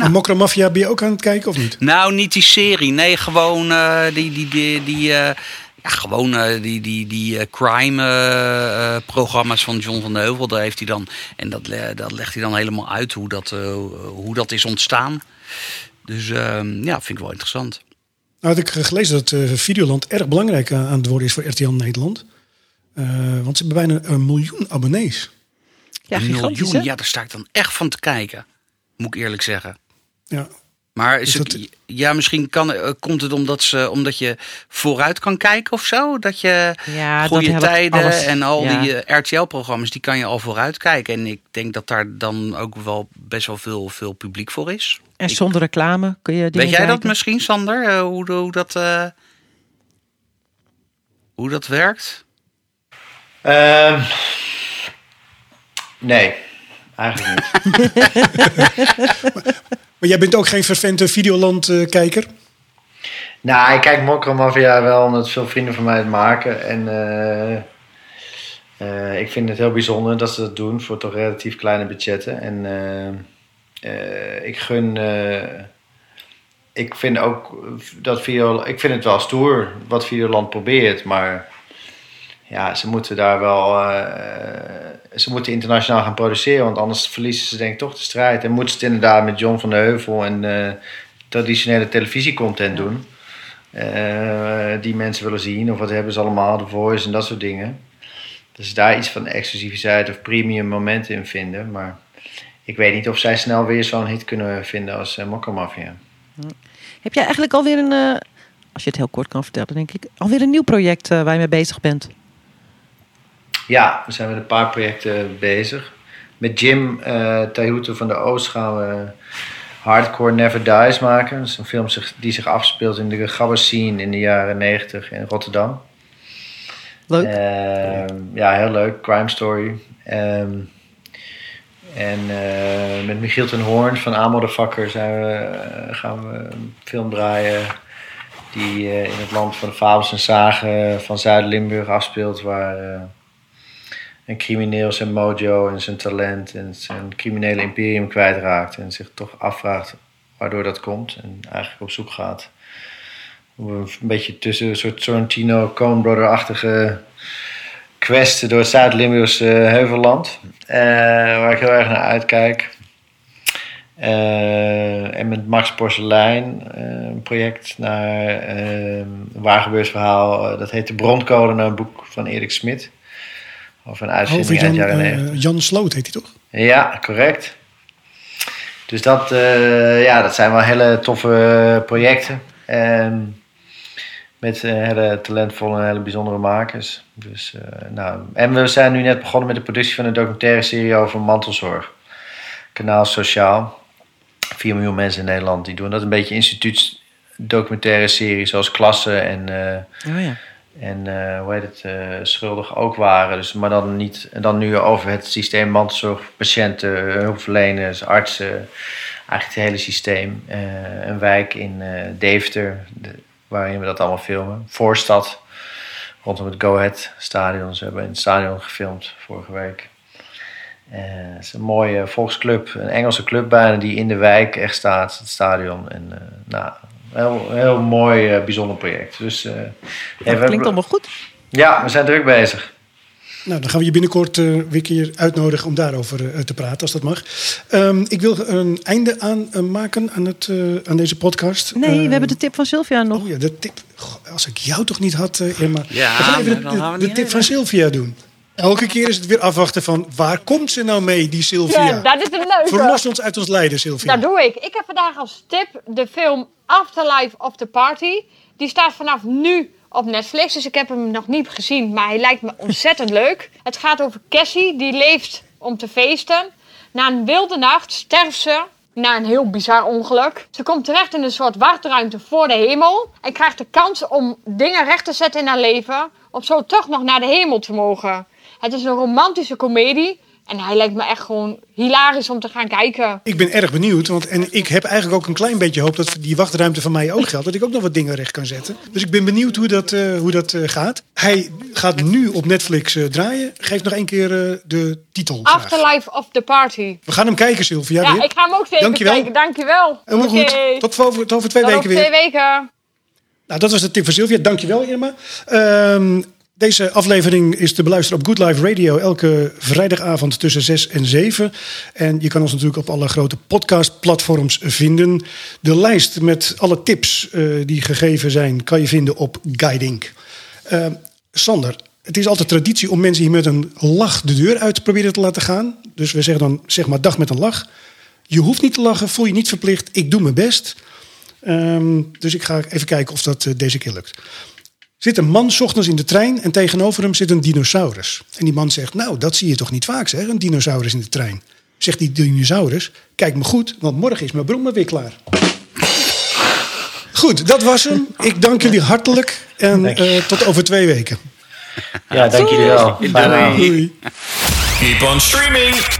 En Mokra Mafia ben je ook aan het kijken of niet? Nou, niet die serie. Nee, gewoon eh, die, die, die, die, eh, ja, gewoon eh, die, die, die eh, crime eh, eh, programma's van John van de Heuvel. Daar heeft hij dan, en dat, dat legt hij dan helemaal uit hoe dat, eh, hoe dat is ontstaan. Dus ehm, ja, vind ik wel interessant. Nou had ik gelezen dat eh, Videoland erg belangrijk aan het worden is voor RTL Nederland. Eh, want ze hebben bijna een miljoen abonnees. Ja, een gigantisch, miljoen, hè? ja, daar sta ik dan echt van te kijken. Moet ik eerlijk zeggen. Ja. Maar is Is het, dat- ja, misschien kan, eh, komt het omdat, ze, omdat je vooruit kan kijken of zo? Dat je Ja, goede tijden alles. en al Ja. die eh, RTL-programma's, die kan je al vooruit kijken. En ik denk dat daar dan ook wel best wel veel, veel publiek voor is. En zonder reclame kun je Weet jij dat misschien, Sander? Eh, hoe, hoe, dat, eh, hoe dat werkt? Ehm, nee, eigenlijk niet. Maar jij bent ook geen vervente Videoland-kijker? nou, ik kijk Mokro Mafia wel omdat veel vrienden van mij het maken. En eh, eh, ik vind het heel bijzonder dat ze dat doen voor toch relatief kleine budgetten. En eh, eh, ik gun. eh, ik vind ook dat. Ik vind het wel stoer wat Videoland probeert, maar. Ja, ze moeten daar wel. eh, ze moeten internationaal gaan produceren, want anders verliezen ze denk ik toch de strijd. En moeten ze het inderdaad met John van de Heuvel en eh, traditionele televisiecontent doen. eh, die mensen willen zien, of wat hebben ze allemaal, The Voice en dat soort dingen. Dus daar iets van exclusiviteit of premium momenten in vinden. Maar ik weet niet of zij snel weer zo'n hit kunnen vinden als uh, Mafia. Heb jij eigenlijk alweer een, als je het heel kort kan vertellen, denk ik, alweer een nieuw project waar je mee bezig bent? Ja, we zijn met een paar projecten bezig. Met Jim uh, van de Oost gaan we Hardcore Never Dies maken. Dat is een film die zich afspeelt in de gabber scene in de jaren 90 in Rotterdam. Leuk. Uh, ja, heel leuk. Crime story. Um, en uh, met Michiel ten Hoorn van Amoderfakker zijn we, uh, gaan we een film draaien die in het land van de fabels en zagen van Zuid-Limburg afspeelt, waar een crimineel zijn mojo en zijn talent en zijn criminele imperium kwijtraakt en zich toch afvraagt waardoor dat komt en eigenlijk op zoek gaat. Een beetje tussen een soort Sorrentino, Coen Brother-achtige quest door het Zuid-Limburgse Heuvelland. Uh, waar ik heel erg naar uitkijk. Uh, en met Max Porselein, uh, een project naar een waargebeurdsverhaal. dat heet De Broncode, een boek van Erik Smit. Over een uitvinding Over uit Jan, jaren 90. Jan Sloot heet hij toch? Ja, correct. Dus dat, ja, dat zijn wel hele toffe projecten. En met uh, hele talentvolle en hele bijzondere makers. Dus, uh, nou, en we zijn nu net begonnen met de productie van een documentaire serie over mantelzorg. Kanaal Sociaal. 4 miljoen mensen in Nederland die doen dat. Een beetje instituutsdocumentaire serie zoals Klassen en, uh, oh ja. En hoe heet het, Schuldig ook waren. Dus, maar dan, niet, dan nu over het systeem mantelzorg, patiënten, hulpverleners, artsen. Eigenlijk het hele systeem. een wijk in Deventer. De, waarin we dat allemaal filmen. Voorstad, rondom het Go Ahead stadion. Ze hebben in het stadion gefilmd vorige week. Uh, het is een mooie volksclub, een Engelse club bijna, die in de wijk echt staat, het stadion. En uh, nou, heel, heel mooi, uh, bijzonder project. Dus, dat hey, klinkt we, allemaal goed. Ja, we zijn druk bezig. Nou, dan gaan we je binnenkort uh, weer een keer uitnodigen om daarover uh, te praten, als dat mag. Um, ik wil een einde aan uh, maken aan, het, aan deze podcast. Nee, we hebben de tip van Sylvia nog. Oh ja, de tip. Goh, als ik jou toch niet had, Irma. Ja, we gaan even de, de, de tip van Sylvia doen. Elke keer is het weer afwachten van waar komt ze nou mee, die Sylvia? Ja, dat is een leuke. Verlos ons uit ons lijden, Sylvia. Dat doe ik. Ik heb vandaag als tip de film Afterlife of the Party. Die staat vanaf nu op Netflix, dus ik heb hem nog niet gezien, maar hij lijkt me ontzettend leuk. Het gaat over Cassie, die leeft om te feesten. Na een wilde nacht sterft ze na een heel bizar ongeluk. Ze komt terecht in een soort wachtruimte voor de hemel en krijgt de kans om dingen recht te zetten in haar leven, om zo toch nog naar de hemel te mogen. Het is een romantische komedie. En hij lijkt me echt gewoon hilarisch om te gaan kijken. Ik ben erg benieuwd, want en ik heb eigenlijk ook een klein beetje hoop dat die wachtruimte van mij ook geldt. Dat ik ook nog wat dingen recht kan zetten. Dus ik ben benieuwd hoe dat, uh, hoe dat uh, gaat. Hij gaat nu op Netflix uh, draaien. Geef nog één keer de titel. Afterlife of the Party. We gaan hem kijken, Sylvia. Ja, weer. ik ga hem ook zeker Dankjewel. kijken. Dankjewel. Helemaal okay. goed. Tot over, tot over twee tot weken over weer. twee weken. Nou, dat was de tip van Sylvia. Dankjewel, Irma. Um, Deze aflevering is te beluisteren op Good Life Radio elke vrijdagavond tussen 6 en 7. En je kan ons natuurlijk op alle grote podcastplatforms vinden. De lijst met alle tips eh, die gegeven zijn kan je vinden op Guiding. Eh, Sander, het is altijd traditie om mensen hier met een lach de deur uit te proberen te laten gaan. Dus we zeggen dan zeg maar dag met een lach. Je hoeft niet te lachen, voel je niet verplicht. Ik doe mijn best. Ehm, dus ik ga even kijken of dat eh, deze keer lukt. Zit een man 's ochtends in de trein en tegenover hem zit een dinosaurus. En die man zegt, nou, dat zie je toch niet vaak, zeg, een dinosaurus in de trein. Zegt die dinosaurus, kijk me goed, want morgen is mijn brommer weer klaar. Goed, dat was hem. Ik dank jullie hartelijk en eh, tot over twee weken. Ja, dank jullie wel. Doei. Keep on streaming.